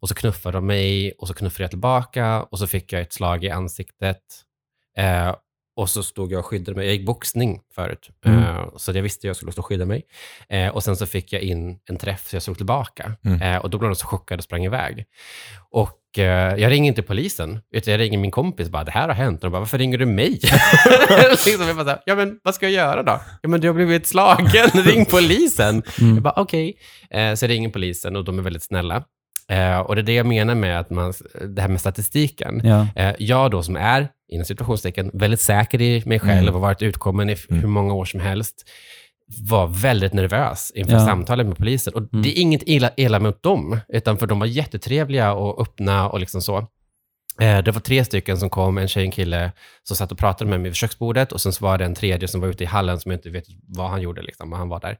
och så knuffade de mig och så knuffade jag tillbaka och så fick jag ett slag i ansiktet. Eh, och så stod jag och skyddade mig. Jag gick boxning förut, Mm. eh, så jag visste att jag skulle stå och skydda mig. Eh, och sen så fick jag in en träff, så jag slog tillbaka. Mm. Eh, och då blev de så chockade och sprang iväg. Och jag ringer inte polisen, utan jag ringer min kompis bara, det här har hänt. Och de bara, varför ringer du mig? [LAUGHS] liksom, jag bara, här, ja men vad ska jag göra då? Ja men du har blivit slagen, ring polisen. Mm. Jag bara, okej. Eh, så jag ringer polisen och de är väldigt snälla. Eh, och det är det jag menar med att man, det här med statistiken. Ja. Eh, jag då som är, inom situationstecken, väldigt säker i mig själv Mm. och varit utkommen i Mm. hur många år som helst, var väldigt nervös inför Ja. samtalet med polisen. Och Mm. det är inget illa, illa mot dem, utan för de var jättetrevliga och öppna och liksom så. Eh, Det var tre stycken som kom, en tjej och en kille, som satt och pratade med mig vid köksbordet och sen så var det en tredje som var ute i hallen som jag inte vet vad han gjorde, liksom, men han var där.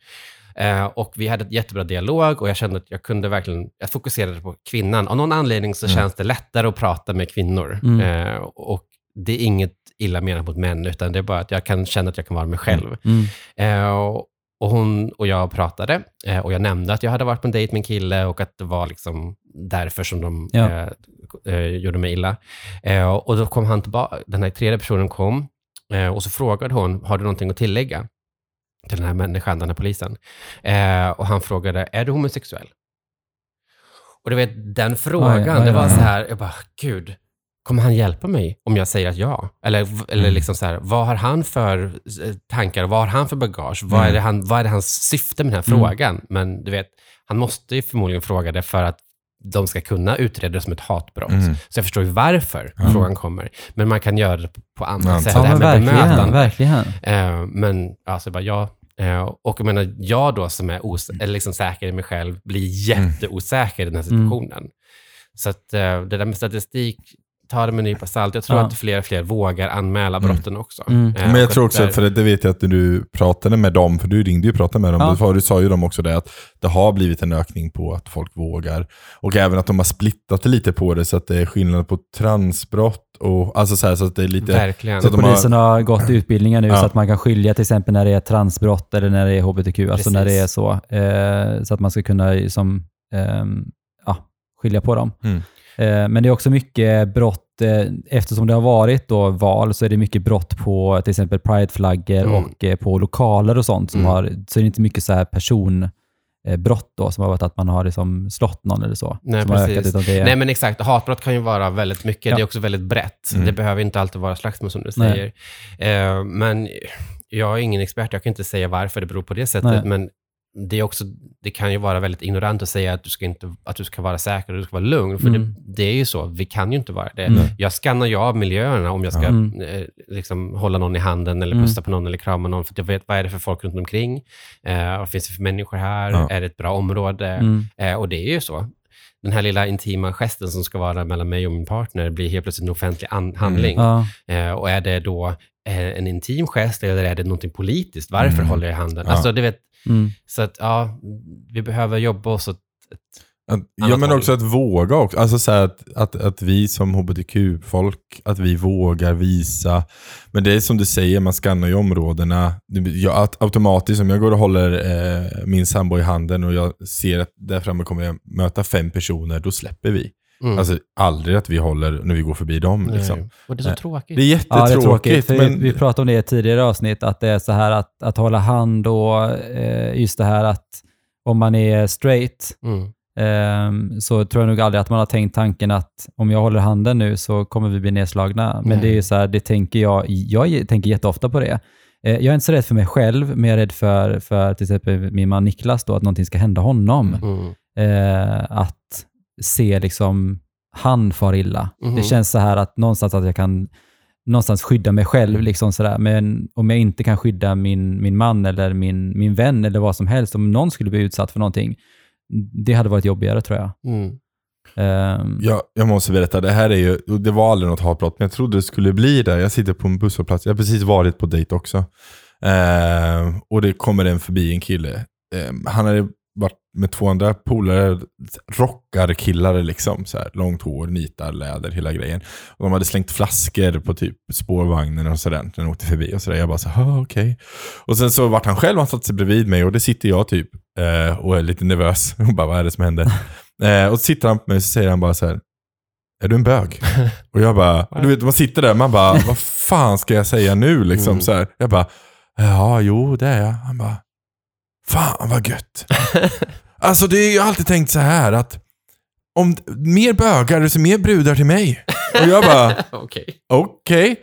Eh, och vi hade ett jättebra dialog och jag kände att jag kunde verkligen, jag fokuserade på kvinnan. Av någon anledning så Mm. känns det lättare att prata med kvinnor. Mm. Eh, och det är inget illa menat mot män, utan det är bara att jag kan känna att jag kan vara mig själv. Mm. Eh, och- och hon och jag pratade eh, och jag nämnde att jag hade varit på en dejt med en kille och att det var liksom därför som de Ja. eh, gjorde mig illa. Och då kom han tillbaka, den här tredje personen kom och så frågade hon, har du någonting att tillägga? Till den här människan, den här polisen. Eh, och han frågade, är du homosexuell? Och du vet, den frågan, Oj, oj, det var så här, jag bara, gud, kommer han hjälpa mig om jag säger att ja? Eller, eller Mm. liksom så här, vad har han för eh, tankar? Vad har han för bagage? Vad, är Mm. han, vad är hans syfte med den här Mm. frågan? Men du vet, han måste ju förmodligen fråga det för att de ska kunna utreda det som ett hatbrott. Mm. Så jag förstår ju varför Mm. frågan kommer. Men man kan göra det på andra Ja, sätt. Ja, det här men med verkligen. verkligen. Eh, men alltså bara jag, eh, och jag menar, jag då som är os- eller liksom säker i mig själv blir jätteosäker i den här situationen. Så att eh, det där med statistik, ta det med en nypa salt. Jag tror Ja. att fler och fler vågar anmäla brotten också. Mm. Eh, Men jag tror också, där- för det vet jag att du pratade med dem, för du ringde ju och pratade med dem. Ja. Du sa ju de också det, att det har blivit en ökning på att folk vågar. Och även att de har splittat det lite på det, så att det är skillnad på transbrott och alltså så, här, så att det är lite... Verkligen. Så att de har- Polisen har gått utbildningar nu Ja. så att man kan skilja till exempel när det är transbrott eller när det är hbtq, alltså Precis. när det är så. Eh, så att man ska kunna som, ehm, ja, skilja på dem. Mm. Eh, men det är också mycket brott, eh, eftersom det har varit då val så är det mycket brott på till exempel prideflaggor Mm. och eh, på lokaler och sånt. Som Mm. har, så är det inte mycket så här person brott då, som har varit att man har liksom slått någon eller så. Nej, som har precis. ökat, utan det är, Nej, men exakt. Hatbrott kan ju vara väldigt mycket. Ja. Det är också väldigt brett. Mm. Det behöver inte alltid vara slagsmål som du säger. Eh, men jag är ingen expert. Jag kan inte säga varför det beror på det sättet. Nej. Men det, är också, det kan ju vara väldigt ignorant att säga att du ska, inte, att du ska vara säker och du ska vara lugn. För Mm. det, det är ju så. Vi kan ju inte vara det. Mm. Jag skannar ju av miljöerna om jag ska. Mm. eh, liksom, hålla någon i handen eller Mm. pussa på någon eller krama någon. För att jag vet vad är det för folk runt omkring. Eh, vad finns det för människor här? Ja. Är det ett bra område? mm, Eh, och det är ju så. Den här lilla intima gesten som ska vara mellan mig och min partner blir helt plötsligt en offentlig an- handling. ja, Eh, och är det då eh, en intim gest eller är det någonting politiskt? Varför Mm. håller jag i handen? Ja. Alltså, du vet, mm, så att ja, vi behöver jobba oss åt ett... Att, ja men håll. också att våga också. Alltså så här att, att, att vi som hbtq-folk, att vi vågar visa. Men det är som du säger, man skannar ju områdena. Jag, att, automatiskt, om jag går och håller eh, min sambo i handen och jag ser att där framme kommer jag möta fem personer, då släpper vi. Mm. Alltså aldrig att vi håller när vi går förbi dem. Liksom. Och det är så Nej. tråkigt. Det är Ja, det är jättetråkigt. tråkigt. Men, Vi pratade om det i ett tidigare avsnitt, att det är så här att, att hålla hand och eh, just det här att om man är straight Mm. ehm, så tror jag nog aldrig att man har tänkt tanken att om jag håller handen nu så kommer vi bli nedslagna. Men Nej. det är ju så här, det tänker jag, jag tänker jätteofta på det. Eh, jag är inte så rädd för mig själv, men jag är rädd för, för till exempel min man Niklas då, att någonting ska hända honom. Mm. Eh, att se liksom han far illa. Mhm. Det känns så här att någonstans att jag kan någonstans skydda mig själv. Liksom sådär. Men om jag inte kan skydda min, min man eller min, min vän eller vad som helst, om någon skulle bli utsatt för någonting, det hade varit jobbigare tror jag. Mm. Ehm, Ja, jag måste berätta, det här är ju, och det var aldrig något hatbrott, men jag trodde det skulle bli det. Jag sitter på en busshållplats, jag har precis varit på dejt också. Eh, och det kommer en förbi en kille. Eh, han hade med två andra polare, rockarkillar liksom. Så här, långt hår, nitar, läder, hela grejen. Och de hade slängt flaskor på typ spårvagnen och sådär, när de åkte förbi. Och sådär. Jag bara så okej. Och sen så vart han själv, han satt sig bredvid mig och det sitter jag typ eh, och är lite nervös. [LAUGHS] Och bara, vad är det som händer? [LAUGHS] Eh, och så sitter han på mig och så säger han bara så här. Är du en bög? [LAUGHS] Och jag bara, du vet man sitter där, man bara, vad fan ska jag säga nu liksom? Mm. Så här. Jag bara, ja jo det är jag. Han bara, fan vad gött. Alltså det är ju alltid tänkt så här att om mer bögar, desto mer brudar till mig. Och jag bara, [LAUGHS] Okej. okej.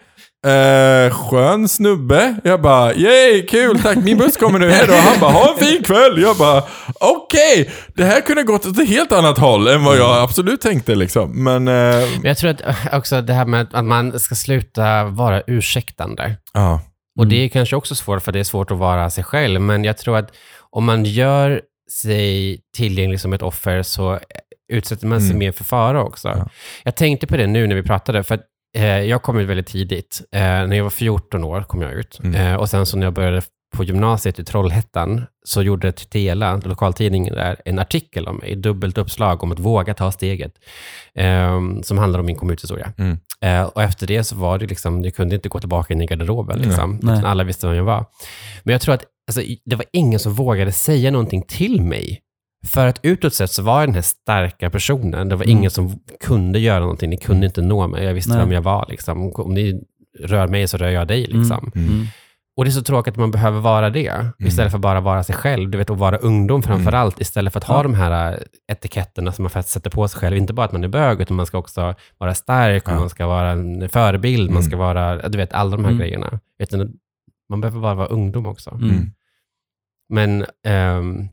Eh, skön snubbe. Jag bara, yay, kul, tack. Min buss kommer nu, hejdå. Han bara, ha en fin kväll. Jag bara, okej. Det här kunde gått åt ett helt annat håll än vad jag absolut tänkte liksom. Men, eh, Men jag tror att äh, också det här med att man ska sluta vara ursäktande. ja. Och det är kanske också svårt, för det är svårt att vara sig själv. Men jag tror att om man gör sig tillgänglig som ett offer så utsätter man sig Mm. mer för fara också. Ja. Jag tänkte på det nu när vi pratade, för att eh, jag kom ut väldigt tidigt. Eh, när jag var 14 år kom jag ut. Mm. Eh, och sen så när jag började på gymnasiet i Trollhättan så gjorde Tela, lokaltidningen där, en artikel om mig, dubbelt uppslag om att våga ta steget, eh, som handlar om min kommunhistoria. Mm. Eh, och efter det så var det liksom, jag kunde inte gå tillbaka in i garderoben. Liksom, Nej. utan alla visste vem jag var. Men jag tror att alltså, det var ingen som vågade säga någonting till mig. För att utåt sett så var jag den här starka personen. Det var Mm. ingen som kunde göra någonting. Ni kunde inte nå mig. Jag visste Nej. vem jag var. Liksom. Om ni rör mig så rör jag dig. Liksom. Mm. Mm. Och det är så tråkigt att man behöver vara det, istället för bara vara sig själv. Du vet, att vara ungdom framför Mm. allt, istället för att ha Ja. de här äh, etiketterna som man faktiskt sätter på sig själv. Inte bara att man är bög, utan man ska också vara stark, och Ja. man ska vara en förebild, man Mm. ska vara, du vet, alla de här Mm. grejerna. Utan man behöver bara vara ungdom också. Mm. Mm. Men ehm,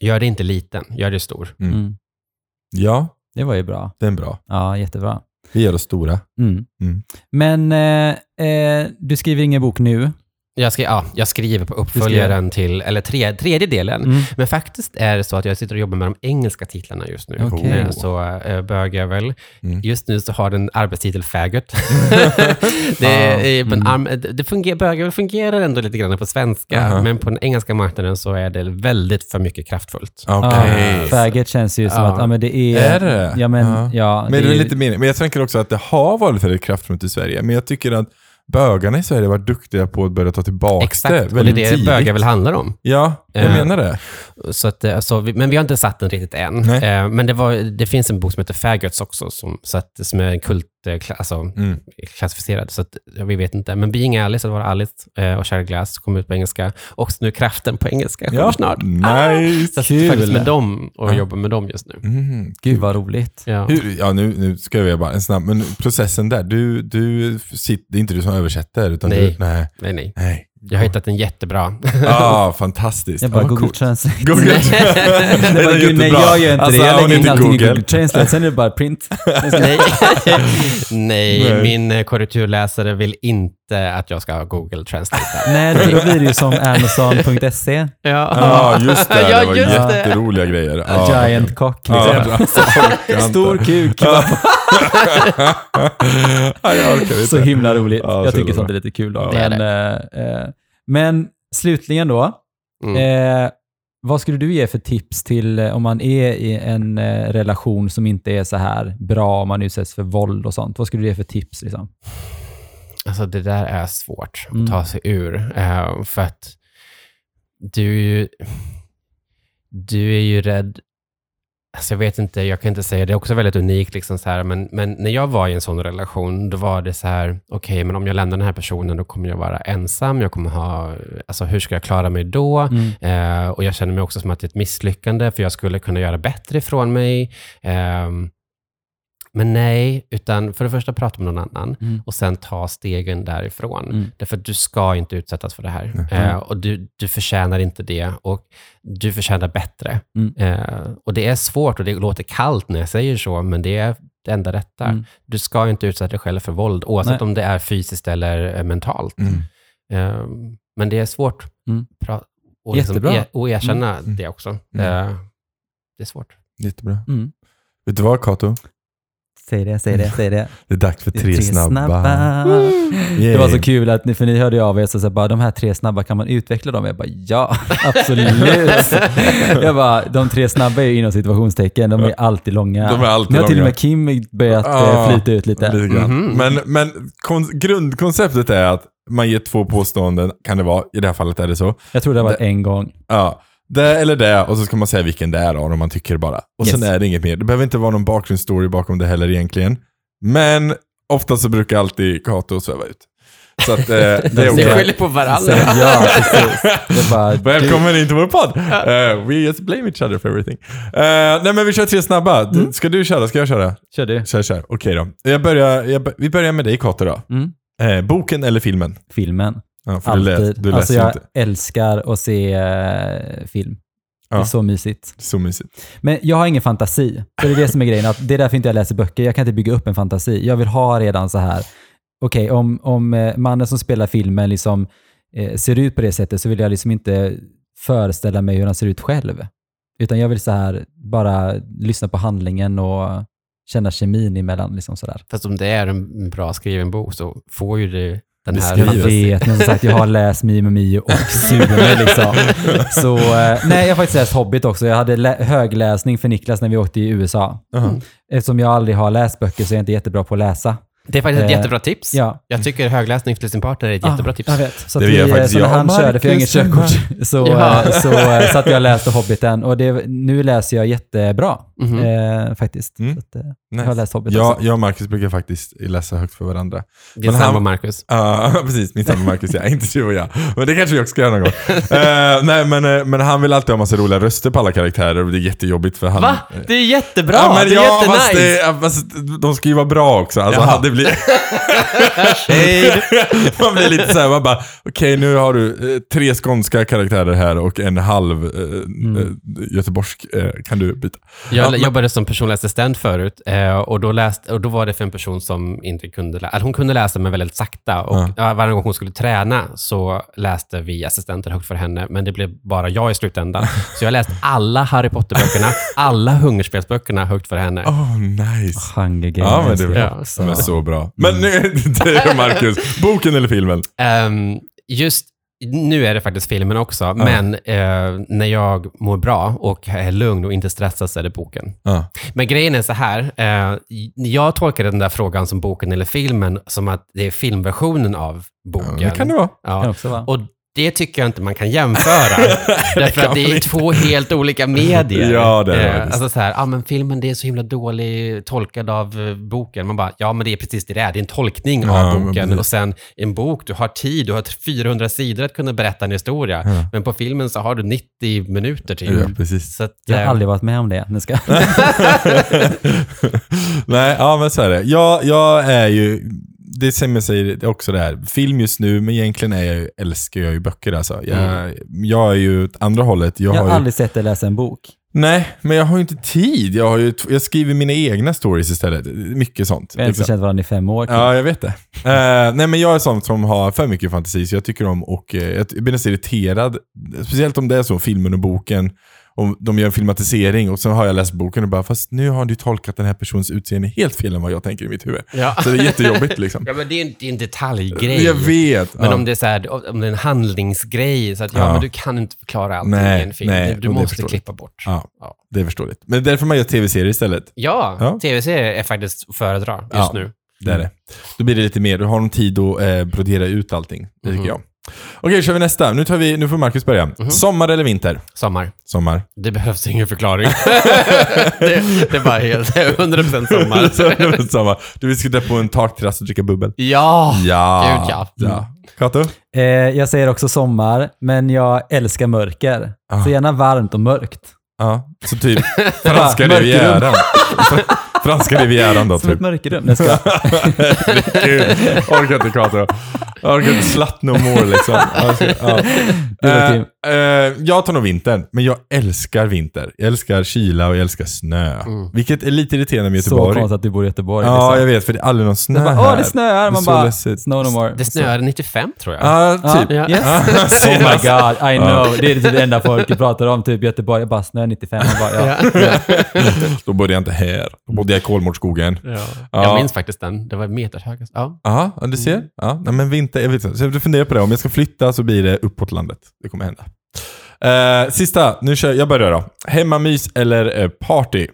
gör det inte liten, gör det stor. Mm. Mm. Ja, Det var ju bra. den är bra. Ja, jättebra. Vi gör oss stora. Mm. Mm. Men eh, eh, du skriver ingen bok nu. Jag, ska, ja, jag skriver på uppföljaren till, eller tre, tredje delen. Mm. Men faktiskt är det så att jag sitter och jobbar med de engelska titlarna just nu. Okej. Eh, Så äh, bögjävel. Mm. Just nu så har den arbetstitel faggot. [LAUGHS] [LAUGHS] det, är, Mm. men, arm- det fungerar, bögjävel fungerar ändå lite grann på svenska, Aha. men på den engelska marknaden så är det väldigt för mycket kraftfullt. Okej. Ja, faggot känns ju som Ja. att ja, men det är... Är det? Ja, men, Ja. ja. Men det är ju- lite mening. Men jag tänker också att det har varit väldigt kraftfullt i Sverige. Men jag tycker att bögarna i Sverige varit duktiga på att börja ta tillbaka Exakt, det och det är väldigt det tidigt. bögjävel handlar om. Ja, jag Eh, menar det. Så att, eh, så vi, men vi har inte satt den riktigt än. Eh, men det, var, det finns en bok som heter Faggots också, som, så att, som är en kult, alltså, Mm. klassificerad. Så att, vi vet inte. Men Being Alice, att vara Alice eh, och Share Glass kommer ut på engelska. Och nu Kraften på engelska kommer Ja, snart. Så nice. jag Kul. sitter faktiskt med dem och Ja. jobbar med dem just nu. Mm. Gud vad roligt. Ja. Hur, ja, nu, nu ska jag bara en snabb, men processen där, du, du sitter, det är inte du som översätter, utan Nej. du, nej, Nej, nej. nej. Jag har hittat en jättebra. Ah, [LAUGHS] fantastiskt. Jag bara Ja, Google. Translate. [LAUGHS] Google. [LAUGHS] Det var, gud, nej, jag gör inte Alltså, det. Jag lägger in allting i Google. Translate, sen är det bara print. nej. nej, min eh, korrekturläsare vill inte att jag ska ha Google Translate. Nej, för då blir det ju som Amazon.se. Ja, Ja, just det. Ja, det var just det. jätteroliga grejer. Ja. Giant cock. Liksom. jag. Stor kuk. Inte. Så himla roligt. Ja, jag tycker sånt är lite kul. Då. Ja. Men, eh, eh, men slutligen då. Mm. Eh, vad skulle du ge för tips till eh, om man är i en eh, relation som inte är så här bra, om man utsätts för våld och sånt? Vad skulle du ge för tips? Liksom? Alltså det där är svårt Mm. att ta sig ur. eh, för att du är ju, du är ju rädd. Alltså jag vet inte, jag kan inte säga, det är också väldigt unikt. Liksom så här, men, men när jag var i en sån relation, då var det så här, okej, men om jag lämnar den här personen, då kommer jag vara ensam. Jag kommer ha, alltså hur ska jag klara mig då? Mm. Eh, och jag känner mig också som att det är ett misslyckande, för jag skulle kunna göra bättre ifrån mig. Ehm, men nej, utan för det första prata med någon annan Mm. och sen ta stegen därifrån. Mm. Därför att du ska inte utsättas för det här. Eh, och du, du förtjänar inte det och du förtjänar bättre. Mm. Eh, och det är svårt och det låter kallt när jag säger så, men det är det enda rätta. Mm. Du ska inte utsätta dig själv för våld, oavsett Nej. om det är fysiskt eller eh, mentalt. Mm. Eh, men det är svårt Mm. pra- och liksom Jättebra. e- och erkänna Mm. det också. Mm. Eh, det är svårt. Jättebra. Mm. Vet du vad Kato? Säg det, säg det, säg det. Det är dags för Det är tre, snabba. Det var så kul, att ni, för ni hörde ju av er så, så bara, de här tre snabba, kan man utveckla dem? Jag bara, ja, [LAUGHS] absolut. jag bara, de tre snabba är ju inom situationstecken, de är alltid långa. De är alltid nu har till och med Kim börjat Ja, eh, flyta ut lite. Lite grann. Mhm. Men, men kon- grundkonceptet är att man ger två påståenden, kan det vara, i det här fallet är det så. Jag tror det var en gång. Ja, det eller det, och så ska man säga vilken det är då, om man tycker bara. Och sen Yes. är det inget mer. Det behöver inte vara någon bakgrundsstory bakom det heller egentligen. Men ofta så brukar alltid Kato sväva ut. Så att eh, [LAUGHS] det är okej. skyller på varandra. Ja, precis. [LAUGHS] Bara, Välkommen in till vår podd! Eh, we just blame each other for everything. Eh, nej men vi kör tre snabba. Mm. Ska du köra? Ska jag köra? Kör du. Kör, kör. Okej då. Jag börjar, jag, vi börjar med dig Kato då. Mm. Eh, boken eller filmen? Filmen. Ja, för du, läs, Alltid. du läser alltså jag inte. älskar att se eh, film. Det är Ja. så mysigt. Så mysigt. Men jag har ingen fantasi. Så det är det som är grejen. Att det är därför inte jag läser böcker. Jag kan inte bygga upp en fantasi. Jag vill ha redan så här. Okej, om, om eh, mannen som spelar filmen liksom, eh, ser ut på det sättet så vill jag liksom inte föreställa mig hur han ser ut själv. Utan jag vill så här bara lyssna på handlingen och känna kemin emellan. Liksom så där. Fast om det är en bra skriven bok så får ju du den här. Jag vet, men som sagt, jag har läst Mio Mio och Sune liksom. Så, eh, nej, jag har faktiskt läst Hobbit också. Jag hade lä- högläsning för Niklas när vi åkte i USA. Aha. Eftersom jag aldrig har läst böcker så är jag inte jättebra på att läsa. Det är faktiskt ett Eh, jättebra tips. Ja. Jag tycker högläsning till sin partner är ett jättebra tips. Jag vet. Så, att Det vi, vet faktiskt så när jag. han körde, för jag har inget körkort, [LAUGHS] så, Ja. eh, så, eh, så att jag läste Hobbiten. Och det, nu läser jag jättebra, Mhm. eh, faktiskt. Mm. Så att, eh, Nice. Jag har läst Hobbit Jag, jag och Marcus brukar faktiskt läsa högt för varandra. Din sambo Marcus. Ja, [LAUGHS] precis. Min sambo Marcus, ja. [LAUGHS] Inte du och jag. Men det kanske vi också ska göra någon gång. Eh, nej, men, eh, men han vill alltid ha massa roliga röster på alla karaktärer och det är jättejobbigt för han... Va? Det är jättebra! Ja, men det är ja, jättenice! fast, det, fast de ska ju vara bra också. Alltså, Jaha. hade det blir... man blir lite såhär, man bara, okej nu har du eh, tre skånska karaktärer här och en halv eh, eh, göteborgsk. Eh, kan du byta? Jag Ja, men- jobbade som personlig assistent förut eh, och, då läst, och då var det för en person som inte kunde läsa. Hon kunde läsa men väldigt sakta. Och Ja. ja. varje gång hon skulle träna så läste vi assistenter högt för henne, men det blev bara jag i slutändan. Så jag läste alla Harry Potter-böckerna, [LAUGHS] alla Hungerspelsböckerna högt för henne. Oh, nice. Hunger Games. Ja, men det bra. Ja, De är så bra. Men nu, det är Marcus, [LAUGHS] boken eller filmen? Ehm, just nu är det faktiskt filmen också, men eh, när jag mår bra och är lugn och inte stressad så är det boken. Ja. Men grejen är så här, eh, jag tolkar den där frågan som boken eller filmen som att det är filmversionen av boken. det kan det vara. Ja. Kan också vara. Och det tycker jag inte man kan jämföra. [LAUGHS] därför att det är två helt olika medier. Ja, det är det Eh. Alltså så här, ah, men filmen det är så himla dålig tolkad av eh, boken. Man bara, ja men det är precis det det är. Det är en tolkning Ja, av boken. Och sen en bok, du har tid, du har 400 sidor att kunna berätta en historia. Ja. Men på filmen så har du 90 minuter typ. Ja, precis. Så att, Jag har eh, aldrig varit med om det. Nu ska. [LAUGHS] [LAUGHS] Nej, ja men så är det. Jag, jag är ju, det säger sig också det här, film just nu, men egentligen är jag, älskar jag ju böcker alltså. Jag, jag är ju åt andra hållet. Jag Jag har ju, aldrig sett dig läsa en bok. Nej, men jag har ju inte tid. Jag, har ju, jag skriver mina egna stories istället. Mycket sånt. Vi har inte liksom. känt varandra i fem år. Ja, jag vet det. Eh, nej, men jag är sån som har för mycket fantasi, så jag tycker om och eh, jag blir nästan irriterad. Speciellt om det är så, filmen och boken. Om de gör en filmatisering och så har jag läst boken och bara, fast nu har du tolkat den här personens utseende helt fel än vad jag tänker i mitt huvud. Ja. Så det är jättejobbigt liksom. Ja, men det är en, det är en detaljgrej. Jag vet. Men ja. om det är så här, om det är en handlingsgrej, så att ja, Ja. men du kan inte förklara allting Nej, i en film. nej, du och måste klippa bort. Ja, Ja. det är förståeligt. Men det är därför man gör tv-serier istället. Ja, Ja. tv-serier är faktiskt att föredra just Ja. nu. Det är det. Då blir det lite mer, du har någon tid att eh, brodera ut allting. Det tycker Mhm. jag. Okej, kör vi nästa. Nu, tar vi, nu får Marcus börja. Sommar eller vinter? Sommar. Sommar. Det behövs ingen förklaring. [LAUGHS] det, det är bara helt, det är 100% sommar. [LAUGHS] Sommar. Du vill sitta på en takterrass och dricka bubbel? ja! Ja. Gud, ja. ja. Kato? Eh, jag säger också sommar, men jag älskar mörker. Ah. Så gärna varmt och mörkt. Ja, så typ [LAUGHS] franska rivieran. Franska rivieran då Som ett typ. mörkerrum. Jag ska. Herregud. Orkar inte Kato. Orkar inte slatt no more liksom. [LAUGHS] Alltså, ja. Det var Eh. Eh, jag tar nog vintern, men jag älskar vinter. Jag älskar kyla och jag älskar snö. Vilket är lite irriterande med Så Göteborg. konstigt att du bor i Göteborg. Ja, liksom. jag vet, för det är aldrig någon snö Det bara, här. Åh, det snöar. Man så bara, snow no more. Det snöade 95 tror jag. Ja, Ja, typ. Ja. yes. [LAUGHS] [LAUGHS] Oh my god, I know. Det är typ det enda folk pratar om, typ Göteborg. Jag bara, snö 95. Man bara, ja. [LAUGHS] Då bodde jag inte här. Då bodde jag i Kolmårdsskogen. Ja. Ja. Jag minns faktiskt den. Det var meterhöga. Ja. Ja, ja, du ser. Ja, nej, men vinter, jag vet inte. Så jag funderar på det. Om jag ska flytta så blir det uppåt landet. Det kommer hända. Eh, sista, nu kör jag börjar då. Hemmamys eller eh, party?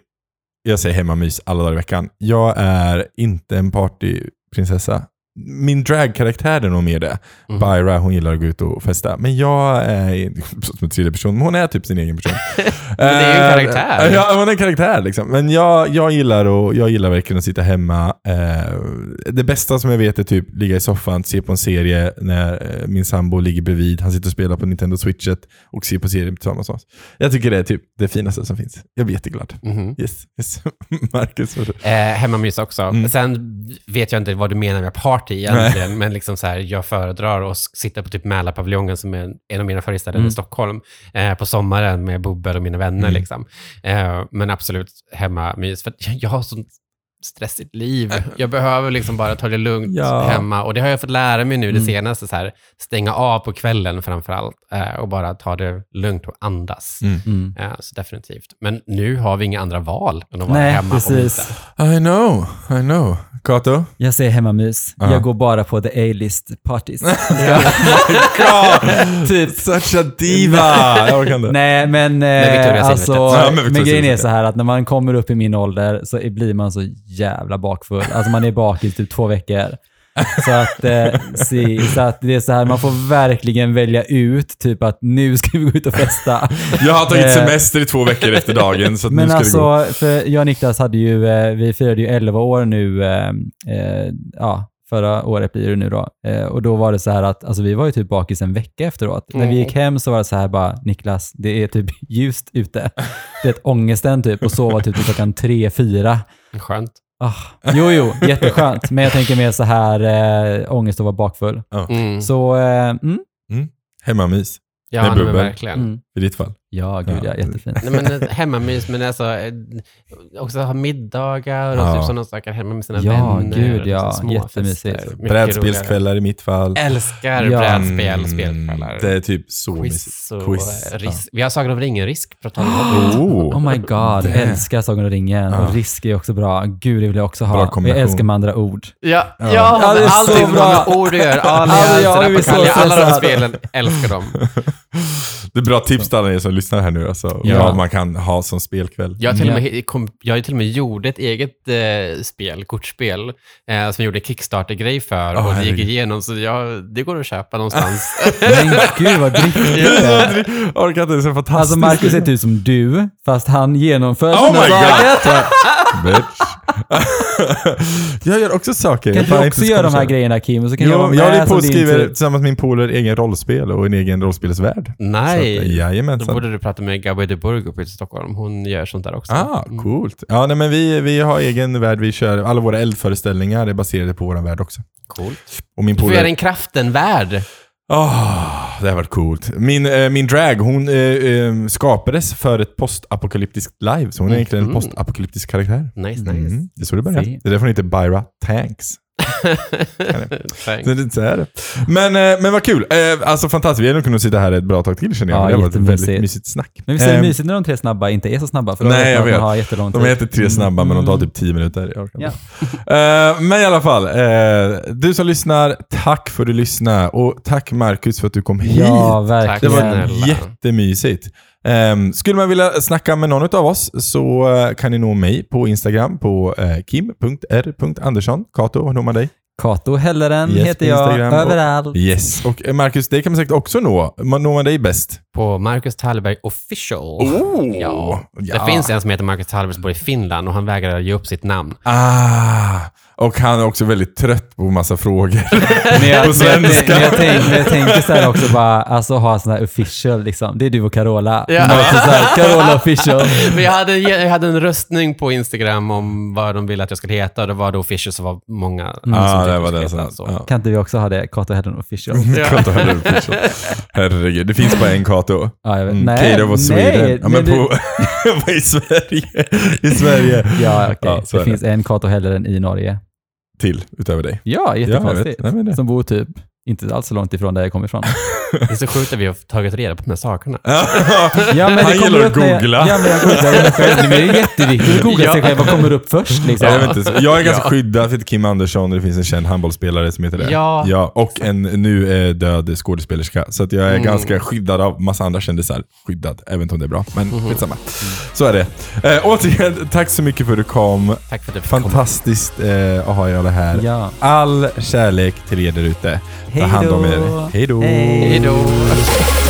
Jag säger hemmamys alla dagar i veckan. Jag är inte en partyprinsessa. Min dragkaraktär är nog mer det. Mm. Byra, hon gillar att gå ut och festa. Men jag är, [LAUGHS] som en tredje person, men hon är typ sin egen person. [LAUGHS] Men det är ju en Eh, karaktär. Ja, hon är en karaktär liksom. Men jag, jag, gillar och, jag gillar verkligen att sitta hemma. Eh, det bästa som jag vet är typ ligga i soffan, se på en serie när eh, min sambo ligger bredvid. Han sitter och spelar på Nintendo Switchet och ser på serien tillsammans med oss. Jag tycker det är typ det finaste som finns. Jag blir jätteglad. Mhm. Yes, yes. [LAUGHS] Marcus, Eh, hemmamys också. Mm. Sen vet jag inte vad du menar med party egentligen, men liksom så här, jag föredrar att sitta på typ Mälarpaviljongen som är en av mina favoritställen Mm. i Stockholm, eh, på sommaren med bubbel och mina vänner. Mm. Liksom. Eh, men absolut hemmamys, för jag har sånt stressigt liv. Jag behöver liksom bara ta det lugnt Ja. hemma. Och det har jag fått lära mig nu det Mm. senaste, så här, stänga av på kvällen framför allt eh, och bara ta det lugnt och andas. Mm. Mm. Så definitivt. Men nu har vi inga andra val än att vara Nej, hemma och precis. mysa. I know, I know. Kato? Jag säger hemmamys. Ja. Jag går bara på the A-list parties. [LAUGHS] [LAUGHS] Typ such a diva! Jag orkar inte. Nej, men, Victoria's eh, alltså. Ja, men, Victoria's grejen är så här att när man kommer upp i min ålder så blir man så jävla bakfull. Alltså man är bakis typ två veckor. Så att, eh, se, så att det är så här, man får verkligen välja ut typ att nu ska vi gå ut och festa. Jag har tagit Eh, semester i två veckor efter dagen, så att nu Men ska det gå. alltså, för jag och Niklas hade ju, eh, vi firade ju 11 år nu, eh, eh, ja, förra året blir det nu då. Eh, och då var det så här att, alltså vi var ju typ bakis en vecka efteråt. När vi Mm. gick hem så var det så här bara, Niklas, det är typ [LAUGHS] ljust ute. Det är ett ångesten typ och sova typ till klockan tre, fyra. Skönt. Ah, jo, jo, jätteskönt. Men jag tänker mer så här äh, ångest att vara bakfull. Mm. Så, äh, mm, Hemmamys. Ja, med men bubbel. verkligen. mm. I ditt fall. Ja, gud Ja. ja, jättefint. Nej, men ett hemmamys, men alltså eh, också ha middagar och Ja. typ sådana saker hemma med sina Ja, vänner. gud, ja. liksom små Jättemysigt. Brädspelskvällar i mitt fall. Älskar Ja. brädspel, spelkvällar. Mm, Det är typ så Quiz mysigt. och Quiz. eh, risk. Vi har Sagan om ringen-risk. [GASPS] Oh. Oh my god, Det. älskar Sagan om ringen. Ja. Och risk är också bra. Gud, det vill jag också Bra ha. kombination. Jag älskar med andra ord. Ja, ja, Ja, det är så allting bra. med ord du gör. Alltså, så alla de spelen. Älskar dem. Det är bra tips till alla er som lyssnar här nu. Alltså, Ja. Vad man kan ha som spelkväll. Jag, till och Ja. med, kom, jag till och med gjorde ett eget eh, spel, kortspel, eh, som jag gjorde Kickstarter-grej för Åh, och det gick igenom, så jag, det går att köpa någonstans. [LAUGHS] Men gud vad driftigt är. [LAUGHS] Orkar inte, det är så fantastiskt. Alltså Marcus ser ut som du, fast han genomför Oh sina saker. Bitch. [LAUGHS] jag gör också saker. Kan du också inte göra de här grejerna Kim? Så kan jag Jo, vara jag håller på och skriver typ. tillsammans med min polare egen rollspel och en egen rollspelsvärld. Så Nej. att, Då Jajamensan. borde du prata med Gabrielle de Burg uppe i Stockholm. Hon gör sånt där också. Ah, Mm. coolt. Ja, nej, men vi, vi har egen värld. Vi kör, alla våra eldföreställningar är baserade på vår värld också. Coolt. Och min Du får göra polare... en kraften-värld. Ah, det har varit coolt. Min, eh, min drag, hon eh, eh, skapades för ett postapokalyptiskt live, så hon är egentligen en Mhm. postapokalyptisk karaktär. Nice, nice. Mm, det är så det börjar. Fint. Det är därför hon heter Byra Tanks. Så det, så är det. Men, eh, men vad kul. Eh, alltså fantastiskt. Vi hade nog kunnat sitta här ett bra tag till känner jag. Ja, det var ett väldigt mysigt snack. Men visst är det Eh, mysigt när de tre snabba inte är så snabba? För Nej, jag vet. Har jättelång De tid. heter tre snabba, men de tar typ tio minuter. Jag Ja. Eh, men i alla fall, du som lyssnar, tack för att du lyssnade. Och tack Marcus för att du kom hit. Ja, Det verkligen. var snälla. jättemysigt. Um, skulle man vilja snacka med någon av oss så eh, kan ni nå mig på Instagram på uh, kim.r.andersson. Kato, var når man dig? Kato Helleren Yes, heter på jag Instagram och- överallt. Yes. Och eh, Marcus, det kan man säkert också nå. Man når man dig bäst? På Marcus Tallberg official. Oh! Ja. Ja. Det finns en som heter Marcus Tallberg som bor i Finland och han vägrar ge upp sitt namn. Ah, och han är också väldigt trött på massa frågor. [LAUGHS] Men jag, På svenska. Men jag, tänk, men jag tänker så här också bara, alltså ha sån här official liksom. Det är du och Carola. Ja. Men här, Carola official. [LAUGHS] Men jag hade, jag hade en röstning på Instagram om vad de ville att jag skulle heta och det var det official så var många Ah, som det tyckte var jag det heta som... så. Ja. Kan inte vi också ha det? Kato Helleren official. Ja. Kato Heller [LAUGHS] official. Herregud, det finns bara en Kato. Ja, jag vet. Mm, nej, Kato var Sweden. nej, ja, men nej, på, i Sverige. I Sverige. Ja, okej. Ja, så är det det. finns en Kato Helleren i Norge. Till, utöver dig. Ja, Ja, jättekonstigt. det. Som bor typ inte alls så långt ifrån där jag kommer ifrån. [LAUGHS] Det är så sjukt att vi har tagit reda på de här sakerna. Ja, [LAUGHS] men Han gillar att googla. Ja, men jag googlar mig själv. Men det är [LAUGHS] jätteviktigt att googla sig själv. Vad kommer upp först liksom? Jag, vet inte, jag är ganska Ja. skyddad, heter Kim Andersson och det finns en känd handbollsspelare som heter det. Ja. ja och en nu eh, död skådespelerska. Så att jag är Mm. ganska skyddad av massa andra kändisar. Skyddad, inte om det är bra, men Mhm. skitsamma. Så är det. Eh, återigen, tack så mycket för att du kom. Tack för att du fick komma. Fantastiskt eh, att ha er alla här. Ja. All kärlek till er där ute. Ta Hej hand om då. er. Hej då. Hej då. [LAUGHS]